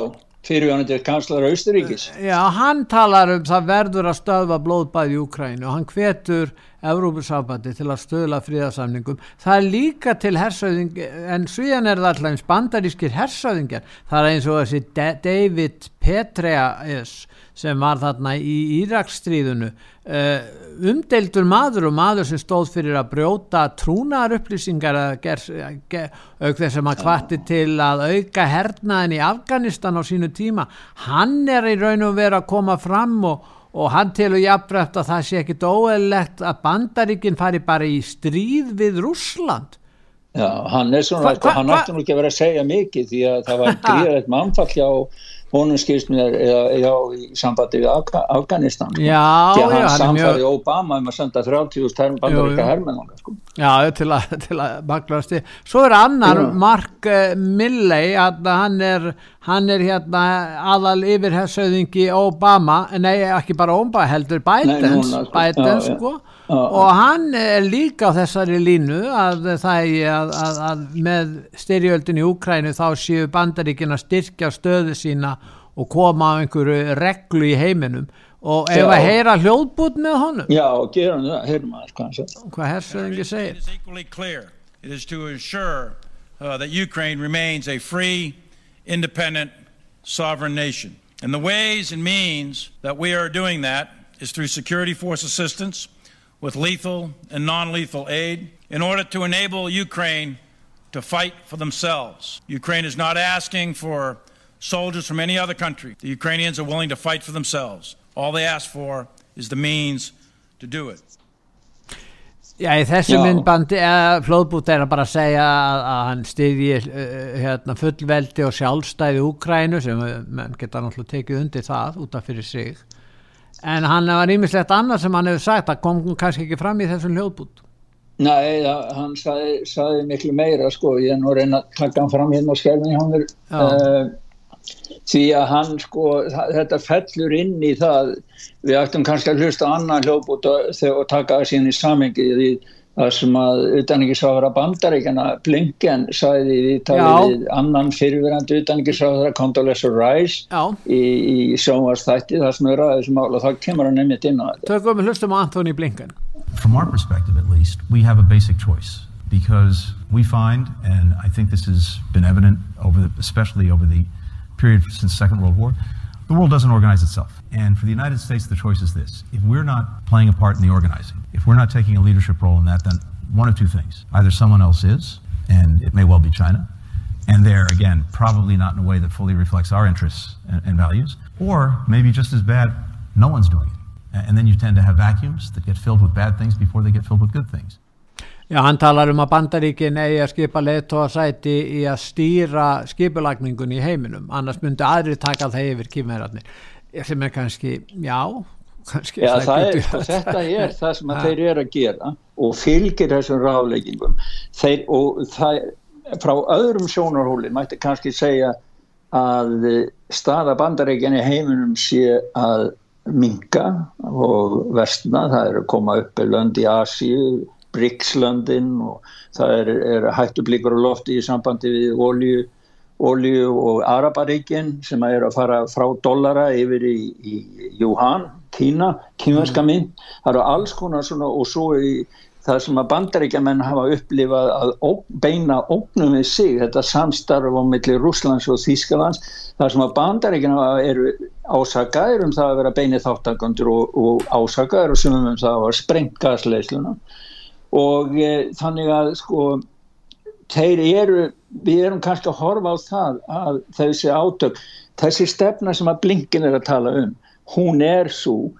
Speaker 2: fyrirjónandi kanslar Austuríkis.
Speaker 1: Já, hann talar um það verður að stöðva blóðbæði í Ukrænu og hann hvetur Evrópussambandi til að stöðla fríðarsamningum. Það er líka til hersauðing, en svíðan er það alltaf eins bandarískir hersauðingar. Það er eins og þessi David Petraeus sem var þarna í Íraksstríðunu uh, umdeildur maður og maður sem stóð fyrir að brjóta trúnar upplýsingar auk þess að maður kvatti til að auka hernaðin í Afganistan á sínu tíma. Hann er í raun og veru að koma fram og, og hann tilur jafnræft að það sé ekkit óeillegt að bandaríkinn fari bara í stríð við Rúsland
Speaker 2: Já, hann er svona, hva, hva, hann ætti nú ekki að vera að segja mikið því að það var gríðilegt mannfall hjá honum skilst mér já, í sambandi við Afga, Afganistan
Speaker 1: já,
Speaker 2: því að hann já, samfari mjög... Obama um að senda 30.000 bandaríka hermenn sko.
Speaker 1: Já, til að, að maklast því svo er annar, Mark uh, Milley hann er, hann er hérna aðal yfirhersauðingi Obama, nei ekki bara Obama heldur Bidens, nei, núna, sko. Bidens sko. og hann er líka á þessari línu að það er að, að, að með styrjöldin í Úkrænu þá séu bandaríkina styrkja stöðu sína og koma á einhverju reglu í heiminum. Og ef að heyra hljóðbút með honum?
Speaker 2: Já, gerum það, heyrum að
Speaker 1: hvað hersöðingi segir.
Speaker 6: It is to ensure uh, that Ukraine remains a free, independent, sovereign nation. And the ways and means that we are doing that is through security force assistance, with lethal and non lethal aid in order to enable Ukraine to fight for themselves. Ukraine is not asking for soldiers from any other country. The Ukrainians are willing to fight for themselves. All they ask for is the means to do it.
Speaker 1: Já, í þessu Já. myndbandi eða flóðbút er að bara segja að, að hann styrji uh, hérna, fullveldi og sjálfstæði Úkrænu sem mann geta náttúrulega tekið undir það út af fyrir sig. En hann var nýmislegt annað sem hann hefur sagt að kom kannski ekki fram í þessum hljóðbút
Speaker 2: Nei, það, hann sagði, sagði miklu meira sko, ég er nú reyna að taka hann fram hérna á skerfinni hann er uh, því að hann sko þetta fellur inn í það við ættum kannski að hlusta annan hljóp og, og taka það síðan í samengi því það sem að utanengisráðara bandaríkjana Blinken sæði við talið annan fyrirverandi utanengisráðara Condoleezza Rice Já. í, í sjónvarstætti það sem er aðeins mál og það kemur hann nefnitt inn á
Speaker 1: þetta. Tökum við hlustum á Anthony Blinken.
Speaker 7: From our perspective at least we have a basic choice because we find and I think this has been evident over the, especially over the period since Second World War the world doesn't organize itself and for the United States the choice is this if we're not playing a part in the organizing if we're not taking a leadership role in that, then one of two things. Either someone else is, and it may well be China, and they're, again, probably not in a way that fully reflects our interests and, and values, or maybe just as bad, no one's doing it. And then you tend to have vacuums that get filled with bad things before they get filled with good things.
Speaker 1: Já, hann talar um að bandaríkin eigi að skipa leittóasæti í að stýra skipulagningun í heiminum, annars myndi aðri taka það yfir kýmverðarnir, sem er kannski, já,
Speaker 2: Já, það er, þetta er það sem þeir eru að gera og fylgir þessum ráleggingum þeir, og það, frá öðrum sjónarhóli mætti kannski segja að staða bandarækjan í heiminum sé að minga og vestna, það er að koma upp lönd í Asíu, Brixlöndin og það er, er hættublíkur og lofti í sambandi við olju olju og Araparíkin sem er að fara frá dollara yfir í, í Juhan Kína, kínverska mynd. Það eru alls konar svona og svo í það sem að bandaríkjaman hafa upplifað að beina ógnum við sig, þetta samstarf á milli Rúslands og Þýskalands það sem að bandaríkjana eru ásakaður um það að vera beinið þáttakandur og, og ásakaður og sumum um það að vera sprengt gasleisluna og e, þannig að sko þeir eru, við erum kannski að horfa á það að þessi átök, þessi stefna sem að blinkin er að tala um hún er svo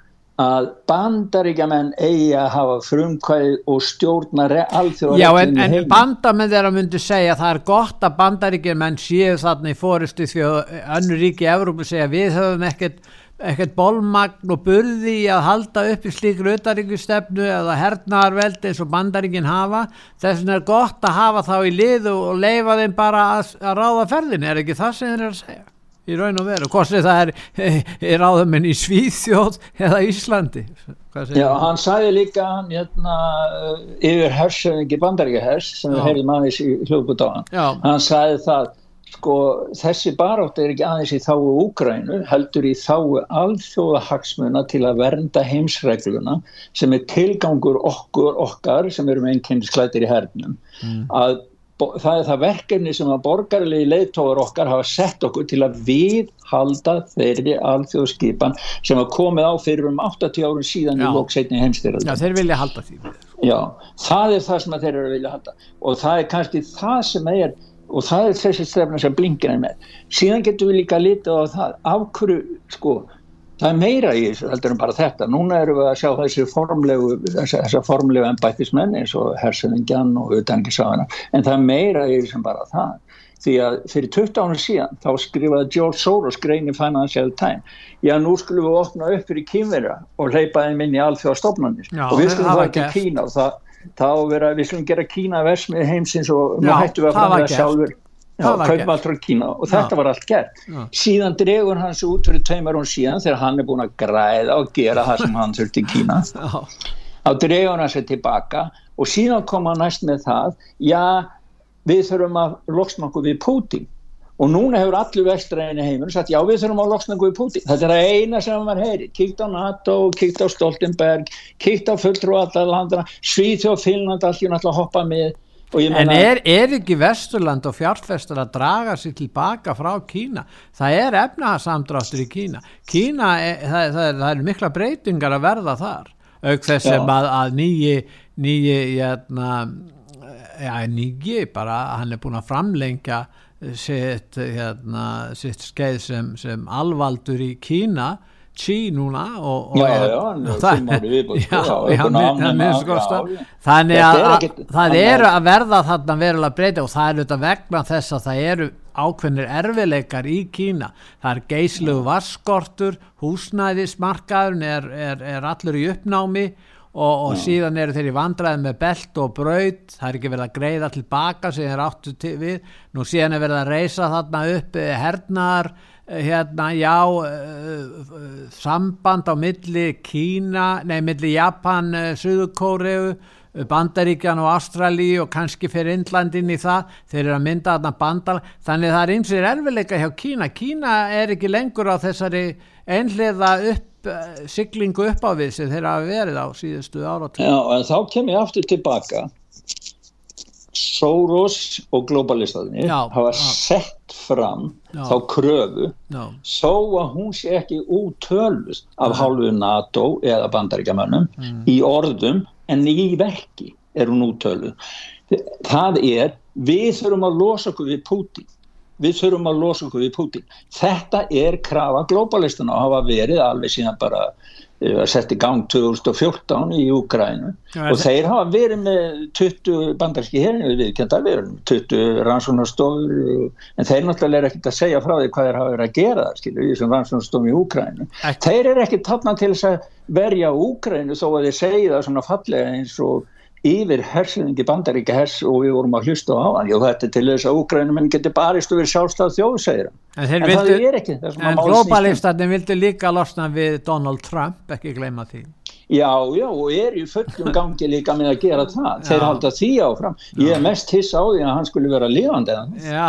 Speaker 2: að bandaríkjaman eigi að hafa frumkvæð og stjórna alþjóðar
Speaker 1: Já en, en bandamenn þeirra myndi segja að það er gott að bandaríkjaman séu þarna í fóristu því að önnur ríki í Evrópu segja við höfum ekkert ekkert bólmagn og burði að halda upp í slíkru auðaríkustefnu eða hernarveld eins og bandaríkin hafa. Þess vegna er gott að hafa þá í liðu og leifa þeim bara að, að ráða ferðin er ekki það sem þeir eru að segja? Í raun og veru, hvort sem það er, er áðuminn í Svíþjóð eða Íslandi.
Speaker 2: Já, hann sagði líka hann hérna, yfir hersöfingi bandaríkahers sem við heyrðum aðeins í hljóðbútáðan hann sagði það sko þessi barátt er ekki aðeins í þáu Úgrænu, heldur í þáu alþjóðahagsmuna til að vernda heimsregluna sem er tilgangur okkur okkar sem eru með einnkynnisklættir í hernum mm. að það er það verkefni sem að borgarlegi leiðtóður okkar hafa sett okkur til að viðhalda þeirri alþjóðskipan sem að komið á fyrir um 80 árun síðan Já. í lóksetni heimstyrðar.
Speaker 1: Já, þeir vilja halda því.
Speaker 2: Já, það er það sem þeir eru að vilja halda og það er kannski það sem er og það er þessi stefna sem blinkir er með. Síðan getur við líka litið á það af hverju, sko, það er meira í þessu heldur en bara þetta. Núna erum við að sjá þessi formlegu þessar formlegu ennbættismenn eins og Herseningjan og utangisáðana en það er meira í þessu en bara það. Því að fyrir 20 ánum síðan þá skrifaði George Soros grein í Financial Times. Já nú skulum við opna upp fyrir kýmverja og leipaði minn í alþjóðastofnarnir og við skulum það ekki Kína og það, það vera, við skulum gera Kína versmið heimsins og nú hættu við að framlega sjálfur. Kaupmáttur á Kína og þetta já. var allt gert. Já. síðan dregur hann svo út fyrir tveimar hún síðan þegar hann er búin að græða og gera það sem hann þurfti Kína. Þá dregur hann sér tilbaka og síðan kom hann næst með það já við þurfum að loksna okkur við Putin og núna hefur allir vestræðinni heimur sagt já við þurfum að loksna okkur við Putin þetta er að eina sem var heyri kíkt á NATO, kíkt á Stoltenberg kíkt á fulltrú allar landana Svíþjóð, Finnland, allir náttúrulega hoppa með
Speaker 1: En er, er ekki Vesturland og fjárfestur að draga sér tilbaka frá Kína? Það er efnaðsamdráttur í Kína. Kína, er, það, það, er, það er mikla breytingar að verða þar. Auk þess sem að, að nýji, nýji, jæna, já, nýji bara, hann er búin að framlengja sitt, hérna, sitt skeið sem, sem alvaldur í Kína Xi núna og, og
Speaker 2: já, já, það,
Speaker 1: já, þannig að það eru að verða þarna verulega breyta og það er auðvitað vegna þess að það eru ákveðnir erfileikar í Kína. Það er geyslegu vaskortur húsnæðismarkaðun er, er, er allur í uppnámi og, og síðan eru þeir í vandræði með belt og braut. Það er ekki verið að greiða tilbaka sem þeir áttu við. Nú síðan er verið að reysa þarna upp hernar hérna, já uh, samband á milli Kína, nei, milli Japan, Suðukóreu Bandaríkjan og Ástralí og kannski fyrir Indlandin í það. Þeir eru að mynda þarna bandal. Þannig það er eins og er erfileika hjá Kína. Kína er ekki lengur á þessari einhliða upp siglingu upp á við sem þeir hafa verið á síðustu áratum
Speaker 2: Já, en þá kem ég aftur tilbaka Soros og globalistaðinni hafa já. sett fram já. þá kröfu já. svo að hún sé ekki útölvust af hálfu NATO eða bandaríkjamönnum mm. í orðum en í verki er hún úttölu það er, við þurfum að losa okkur við Putin við þurfum að losa okkur við Putin þetta er krafa globalistana og hafa verið alveg síðan bara að eh, setja í gang 2014 í Úgrænu og þeir hafa verið með 20 bandarski hérni við kenda verið 20 rannsónarstofur en þeir náttúrulega er ekkert að segja frá því hvað þeir hafa verið að gera skilur, í þessum rannsónarstofum í Úgrænu þeir eru ekki tannan til þess að verja Úgrænu þó að þeir segja það svona fallega eins og yfir hersingi bandaríka hers og við vorum að hlusta á hann. Og þetta er til þess að Úgrænum en getur barist og verið sjálfstað þjóðsæðir en, en vildu, það er ekki
Speaker 1: en globalistarnir vildi líka losna við Donald Trump, ekki gleyma því
Speaker 2: já, já, og er í fullum gangi líka með að gera það, þeir já. halda því áfram. Ég er mest hiss á því að hann skulle vera lifandi
Speaker 1: já,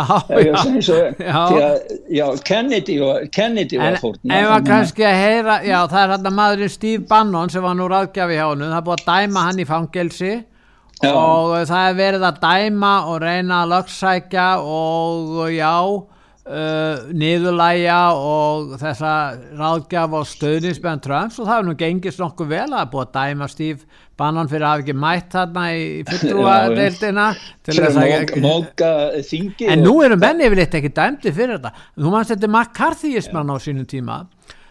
Speaker 1: já,
Speaker 2: að, já Kennedy, Kennedy var fórn.
Speaker 1: en var kannski að heyra, já það er hann að maðurinn Steve Bannon sem var nú ráðgjafi hjá hann það er búið að dæma hann í fangelsi og það er verið að dæma og reyna að lögsækja og já Uh, niðurlæja og þessa ráðgjaf og stöðnismenn Trumps og það er nú gengist nokkuð vel. Að búið að dæma Steve Bannon fyrir að hafa ekki mætt þarna í fulltrúadeildina en nú eru menni yfirleitt ekki dæmdi fyrir þetta. Þú mannst þetta McCarthyismann á sínum tíma.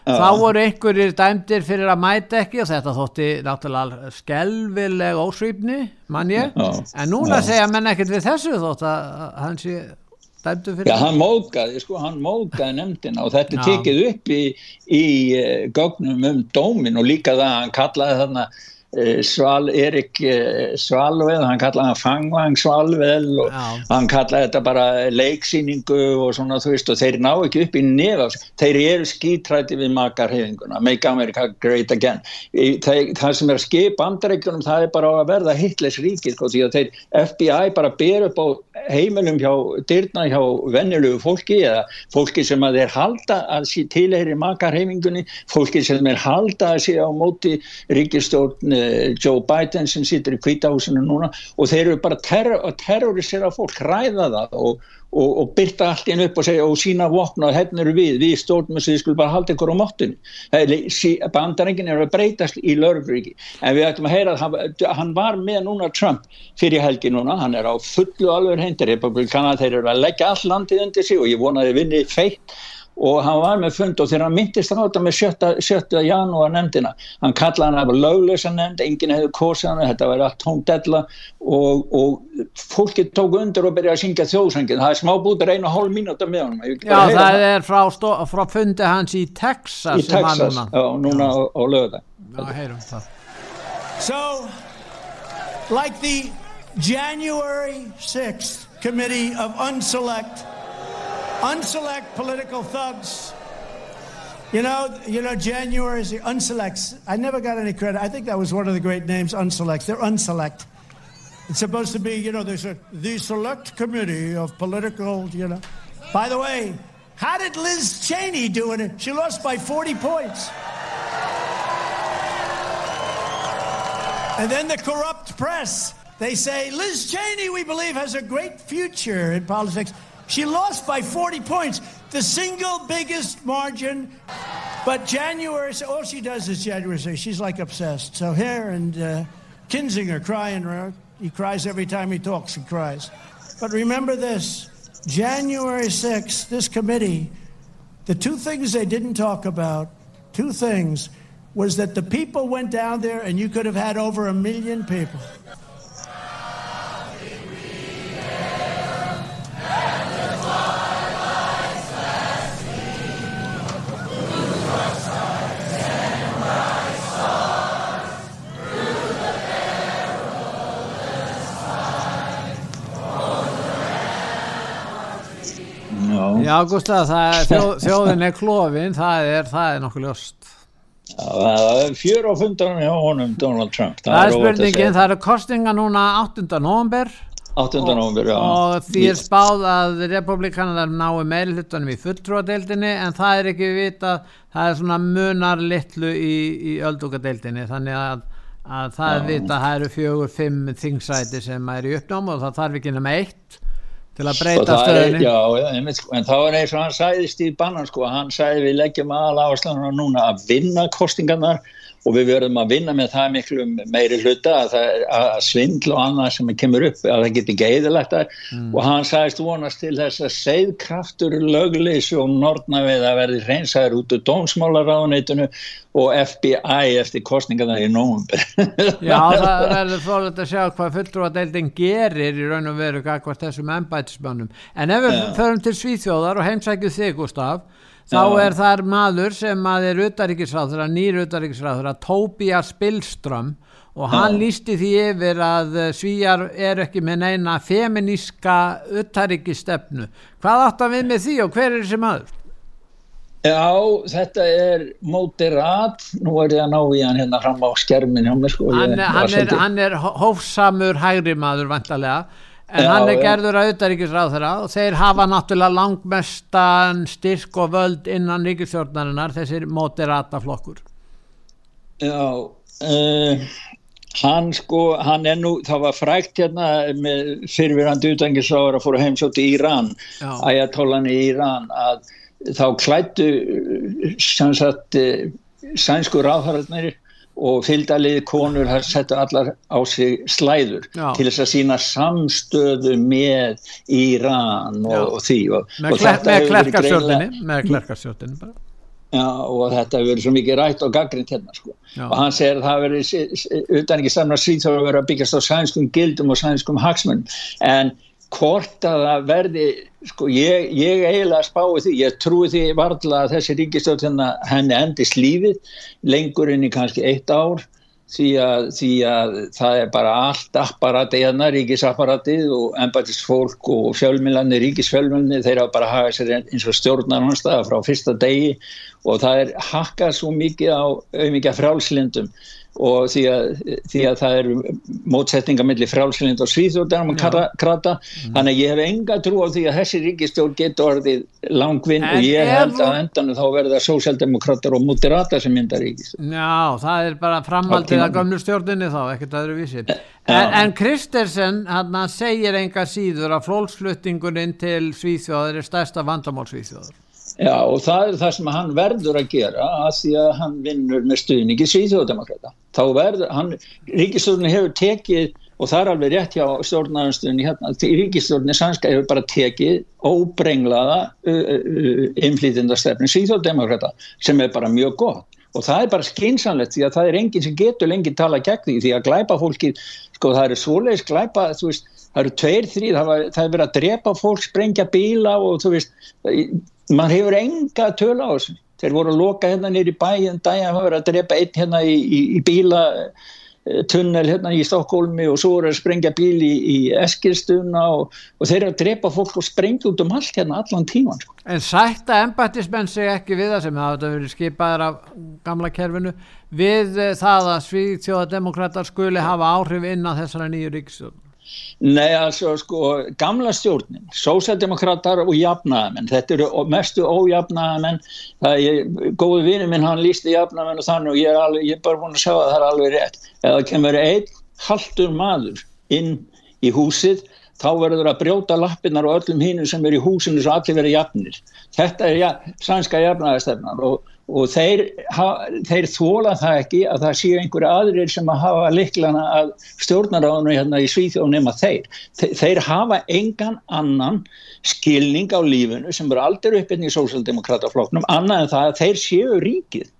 Speaker 1: Þá voru einhverjir dæmdir fyrir að mæta ekki og þetta þótti náttúrulega skelvileg ósvýpni mann ég, en núna segja menn ekkert við þessu þótt að hann sé
Speaker 2: Já, hann mókaði, sko, hann mókaði nefndina og þetta er tekið upp í, í uh, gögnum um dómin og líka það að hann kallaði þarna Eh, Sval, Erik eh, Svalveð, hann kallaði hann Fangvang Svalveð og Já. hann kallaði þetta bara leiksýningu og svona þú veist og þeir ná ekki upp í nefa. Þeir eru skítræti við makarhefinguna Make America Great Again. Það, það sem er að skipa andreikunum það er bara að verða Hitlers ríkir sko, því að þeir FBI bara ber upp á heimilum hjá dyrna hjá vennilugu fólki eða fólki sem að þeir halda að sé tilheyri makarhefingunni fólki sem þeir halda að sé á móti ríkistjórn Eh, Joe Biden sem situr í kvítahúsinu núna og þeir eru bara að terrorisera fólk, hræða það og, og, og byrta allt inn upp og segja og sína vopna og hérna eru við, við stjórnum þess að við skulum bara halda ykkur á móttinu bandarengin er að breytast í lörfriki en við ættum að heyra að hann, hann var með núna Trump fyrir helgi núna. Hann er á fullu alveg hendur þeir eru að leggja all landið undir sig og ég vonaði vinni feitt og hann var með fund og þegar hann myndist á þetta með 7. janúar nefndina hann kallaði hann að löglösa nefnd enginn hefði kosið hann, þetta var allt tóndella og, og fólki tók undir og byrjaði að syngja þjóðsangin það er smábútur einu og hálf mínúta með hann
Speaker 1: Já það er frá, stó, frá fundi hans í Texas
Speaker 2: í Texas, já núna já. á, á löða
Speaker 1: Já heyrum það
Speaker 8: So like the January 6th committee of unselect unselect political thugs. You know, you know, January is the unselects. I never got any credit. I think that was one of the great names, unselects. They're unselect. It's supposed to be, you know, there's a the select committee of political, you know. By the way, how did Liz Cheney do it? She lost by 40 points. And then the corrupt press, they say, Liz Cheney, we believe, has a great future in politics. She lost by 40 points, the single biggest margin. But January, all she does is January say she's like obsessed. So here and uh, Kinzinger crying, he cries every time he talks, he cries. But remember this January 6th, this committee, the two things they didn't talk about, two things, was that the people went down there and you could have had over a million people.
Speaker 1: Já, Já, þjóð, þjóðin er klófin, það er, það er nokkuð ljóst.
Speaker 2: Það er fjör og fundan hjá honum Donald Trump.
Speaker 1: Það, það er spurningin, það eru kostinga núna 8. november
Speaker 2: 8. november, já.
Speaker 1: Og því er spáð að republikanar náu meilhuttunum í fulltrúadeildinni en það er ekki vita, það er svona munar litlu í, í öldungadeildinni þannig að, að það já. er vita að það eru fjögur, fimm þingsæti sem er í uppnáma og það þarf ekki nema eitt til að breyta stöðinni.
Speaker 2: Já, sko, en þá er eins og hann sæðist í bannan sko, hann sæði við leggjum aðal áherslu núna að vinna kostingarnar og við verðum að vinna með það miklu meiri hluta að, það, að svindl og annað sem kemur upp að það getur geiðilegt mm. og hann sagðist vonast til þess að segðkraftur lögleys og nortnavið að verði hreinsaður út úr dómsmálaráðunitinu og FBI eftir kostningarna í nógumber
Speaker 1: Já það verður fólk að sjá hvað fulltrúadeildin gerir í raun og veru hvað þessum ennbætismannum en ef við förum til Svíþjóðar og heimsækju þig Gustaf þá er þar maður sem að er utaríkisráður, nýr utaríkisráður Tobias Billström og hann lísti því yfir að eh, svíjar er ekki með neina feminíska utaríkistefnu hvað áttan við með því og hver er þessi maður?
Speaker 2: Já, þetta er Moderat, nú er ég að ná í hann hérna fram á skermin hjá mig sko.
Speaker 1: Hann, hann, er, hann er hófsamur hægri maður vantarlega En já, hann er gerður að auðaríkisráð þeirra og þeir hafa náttúrulega langmestan styrk og völd innan ríkisjórnarinnar þessir moderata flokkur.
Speaker 2: Já, uh, hann sko, hann er nú, það var frækt hérna með fyrirvirandi auðaríkisráður að fóra heimsótt í Íran, æjatólan í Íran, að þá klættu sannsagt sænsku ráðharðarnir og fylgdalið konur har settu allar á sig slæður Já. til þess að sína samstöðu með Íran og, og því. Og,
Speaker 1: með, og með klerkarsjóttinni með klerkarsjóttinni bara.
Speaker 2: Já, og þetta hefur verið svo mikið rætt og gaggrind hérna sko. og hann segir að það verið utan ekki samna síð þá verið að byggjast á sænskum gildum og sænskum hagsmunn en hvort að það verði sko ég, ég eiginlega spái því ég trúi því varðla að þessi ríkistöld hérna, henni endist lífið lengur inn í kannski eitt ár því að, því að það er bara allt apparatið hérna, ríkisapparatið og ennbætist fólk og fjölmilani, ríkisfjölmilani, þeir hafa bara hagað sér eins og stjórnar hans það frá fyrsta degi og það er hakkað svo mikið á auðvitað frálslindum og því að, því að það eru mótsetninga millir frálslind og svíþjóðan og krata, mm. þannig að ég hef enga trú á því að þessi ríkistjórn getur orðið langvinn og ég held að endan þá verða sósjaldemokrater og moderata sem myndar ríkistjórn
Speaker 1: Já, það er bara framhaldið að gamlu stjórnini þá, ekkert aðru vísi. En, en Kristersen, hann segir enga síður að flólksfluttingurinn til Svíþjóðar er stærsta vandamál Svíþjóðar
Speaker 2: Já og það er það sem hann verður að gera að því að hann vinnur með stuðningi Svíþjóðdemokrata. Þá verður, hann, ríkistjórnir hefur tekið og það er alveg rétt hjá stjórnarnarstunni hérna, ríkistjórnir sannska hefur bara tekið óbrenglaða innflýtindastefni Svíþjóðdemokrata sem er bara mjög gott og það er bara skynsanlegt því að það er enginn sem getur lengi tala gegn því því að glæpa fólki, sko það eru svoleiðis glæpa, þú veist, það eru tveir, þrý, það, það er verið að drepa fólk, sprengja bíla og þú veist, mann hefur enga tölu á þessu þeir voru að loka hérna nýri bæinn daginn að vera að drepa einn hérna í, í, í bíla eh, hérna í Stokkólmi og svo voru að sprengja bíl í, í Eskilstuna og, og þeir eru að drepa fólk og sprengja út um allt hérna allan tíman sko.
Speaker 1: En sætta embættismenn seg ekki við það sem hafa verið skipaðar af gamla kerfinu við eh, það að Svíðtjóðademokrater skuli hafa áhrif inn á þessara nýju ríkstjórn
Speaker 2: Nei, altså, sko, gamla stjórnin, sósældemokrater og jafnaðamenn, þetta eru mestu ójafnaðamenn, það er, góðu vinnu minn, hann lísti jafnaðamenn og þannig og ég er, alveg, ég er bara búin að sjá að það er alveg rétt. Ef það kemur einn haldur maður inn í húsið, þá verður að brjóta lappinnar og öllum hínum sem er í húsinu svo allir verið jafnir. Þetta er ja, sænska jafnaðastefnar og og þeir, þeir þóla það ekki að það séu einhverju aðrir sem að hafa liklana að stjórnaráðinu hérna í Svíþjóð nema þeir. þeir þeir hafa engan annan skilning á lífinu sem eru aldrei uppinn í sósaldemokrataflokknum annað en það að þeir séu ríkið.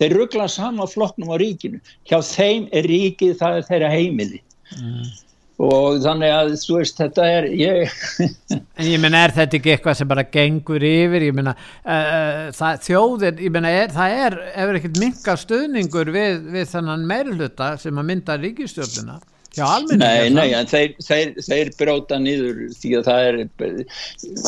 Speaker 2: Þeir ruggla sama flokknum á ríkinu. Hjá þeim er ríkið það er þeirra heimili. Mm og þannig að þú veist þetta er ég
Speaker 1: ég menna er þetta ekki eitthvað sem bara gengur yfir? Ég menna uh, uh, það, þjóðin, ég menna er, það er ef ekkert minga stöðningur við, við þannan meirluta sem að mynda ríkistjórnuna
Speaker 2: Nei, nei, en þeir, þeir, þeir bróta nýður því að það er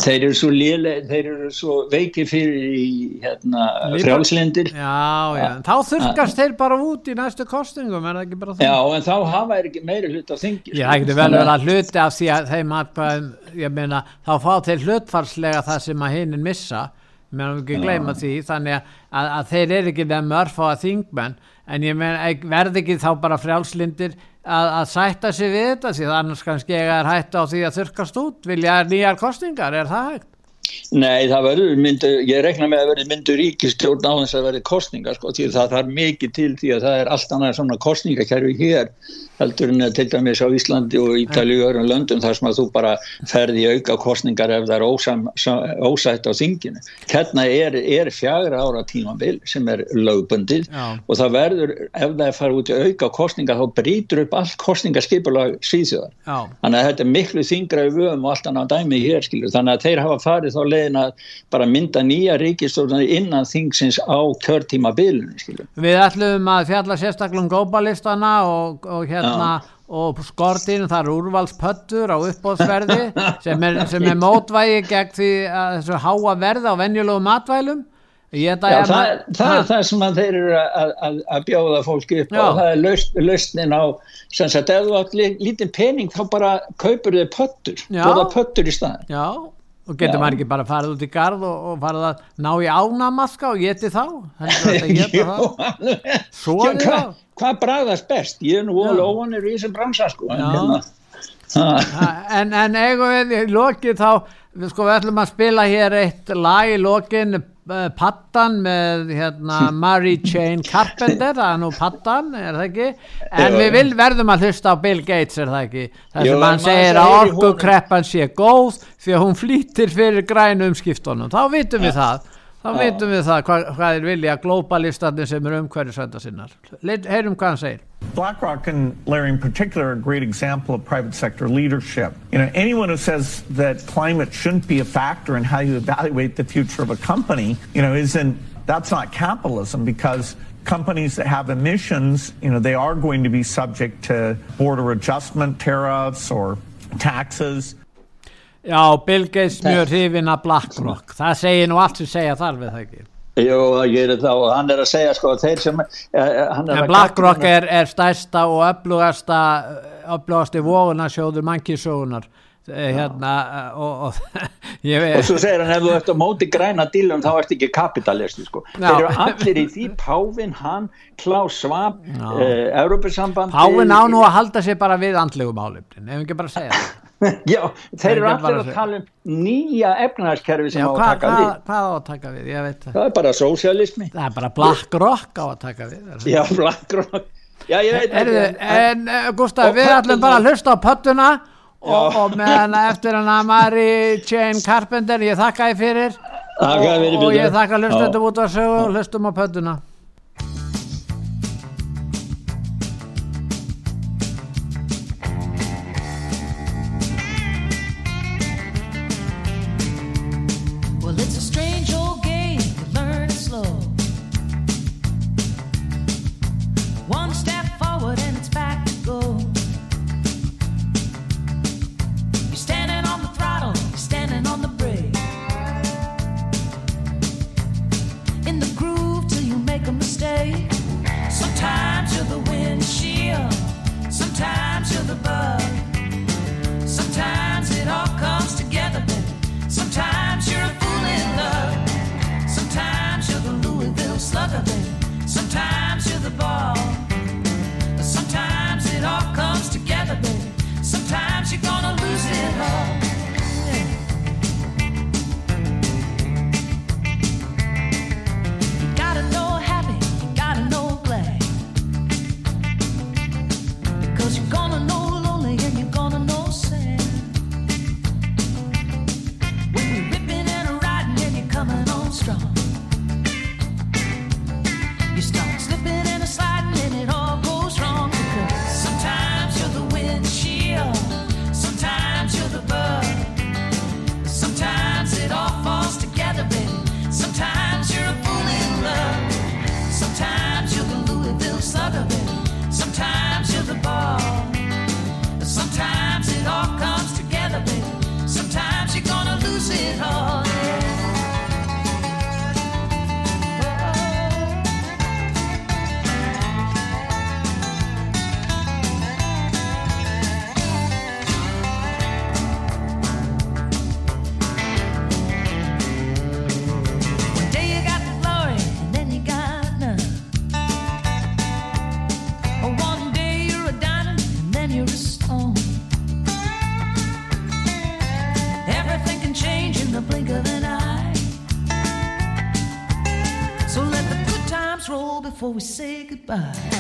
Speaker 2: þeir eru svo léle þeir eru svo veiki fyrir í hérna, frjálslindir
Speaker 1: Já, já, þá þurkast þeir bara út í næstu kostningum, er það ekki bara
Speaker 2: það? Já, en þá hafa þeir ekki meiri hlut á þingi
Speaker 1: Já, getur vel verið að hluti af því að þeim aðkvæðum, ég meina, þá fá þeir hlutfarslega það sem að hinn missa. Mér erum ekki að gleyma því þannig að, að þeir eru ekki með mörf á að þingmenn. En ég menn verði ekki þá bara frjálslindir að, að sætta sig við þetta annars kannski ég er hægt á því að þurkast út vilja nýjar kostningar, er það hægt?
Speaker 2: Nei, það verður myndu, ég rekna með að verði myndu ríkistjórn á þess að verði kostningar sko, því það þarf mikið til því að það er allt annað svona kostningakerfi hér heldur en til dæmis á Íslandi og Ítali og öðrum löndum þar sem að þú bara ferði auka kostningar ef það er ósam, ósætt á þinginu. Hérna er, er fjagra ára tímanbil sem er lögbundið Já. og það verður ef það er farið út í auka kostningar þá brýtur upp allt kostningarskipulag síðsjóðar. Þannig að þetta er miklu þingra þá leiðin að bara mynda nýja ríkistofnir innan þingsins á kjörtímabilunum skilur.
Speaker 1: Við ætlum að fjalla sérstaklega um glóbalistana og, og hérna hérna og skortinu það er úrvalspöttur á uppbóðsverði sem er, sem er mótvægi gegn því að þessu háa verða á venjulegu matvælum
Speaker 2: Já, það, það, það er það sem þeir eru að, að, að bjóða fólki upp Já. og það er laust, lausnin á sem sagt, ef þú átt lítið pening þá bara kaupur þau pöttur bóða pöttur í staðin
Speaker 1: Já, og getur maður ekki bara farið út í gard og, og farið að ná í ánamaska og geti þá?
Speaker 2: Svo er það hvað bræðast best? Ég er nú óvanir í þessum bransa sko en, hérna,
Speaker 1: en, en eigum við í loki þá við sko við ætlum að spila hér eitt lag í lokin uh, Pattan með hérna, Mary Jane Carpenter það er nú Pattan, er það ekki? En Jó, við vil, verðum að hlusta á Bill Gates er það ekki, þess að hann segir að orkukreppan sé góð því að hún flýtir fyrir grænu umskiptunum. Þá vitum við það þá veitum við það hvað, hvað er vilja globalistarnir sem er umhverjusvænda sinnar heyrum hvað hann segir
Speaker 9: BlackRock and Larry in particular are a great example of private sector leadership. You know, anyone who says that climate shouldn't be a factor in how you evaluate the future of a company, you know, isn't that's not capitalism because companies that have emissions, you know, they are going to be subject to border adjustment tariffs or taxes.
Speaker 1: Já, Bill Gates mjög hrifin að BlackRock það segir nú allt sem segja þar við það ekki?
Speaker 2: Jú, það gerir þá hann er að segja sko þeir sem
Speaker 1: eh, eh BlackRock er, er stærsta og öflugasta öflugasti vóðunarsjóður mannkísóðunar eh, hérna eh, og, og,
Speaker 2: og svo segir hann ef þú ert á móti græna dílum þá ert ekki kapitalisti sko þeir eru allir í því Pávin, hann, Klaus Schwab eh, Európa-samband
Speaker 1: Pávin á nú að halda sig bara við andlegum álefnin, ef ekki bara segja það
Speaker 2: Já, þeir eru allir að tala um nýja efnaðarskerfi sem Já, á að taka hva, við.
Speaker 1: Hvað á að taka við?
Speaker 2: Það er bara sósialismi.
Speaker 1: Það er bara BlackRock á að taka við.
Speaker 2: Já, BlackRock. Já, ég veit
Speaker 1: ekki. En, en Gustaf, við ætlum bara að hlusta á pöttuna og, og meðan eftir hana Mary Jane Carpenter, ég þakka þið fyrir. Og, og ég þakka hlustum út á sögu og hlustum á pöttuna.
Speaker 10: Bye.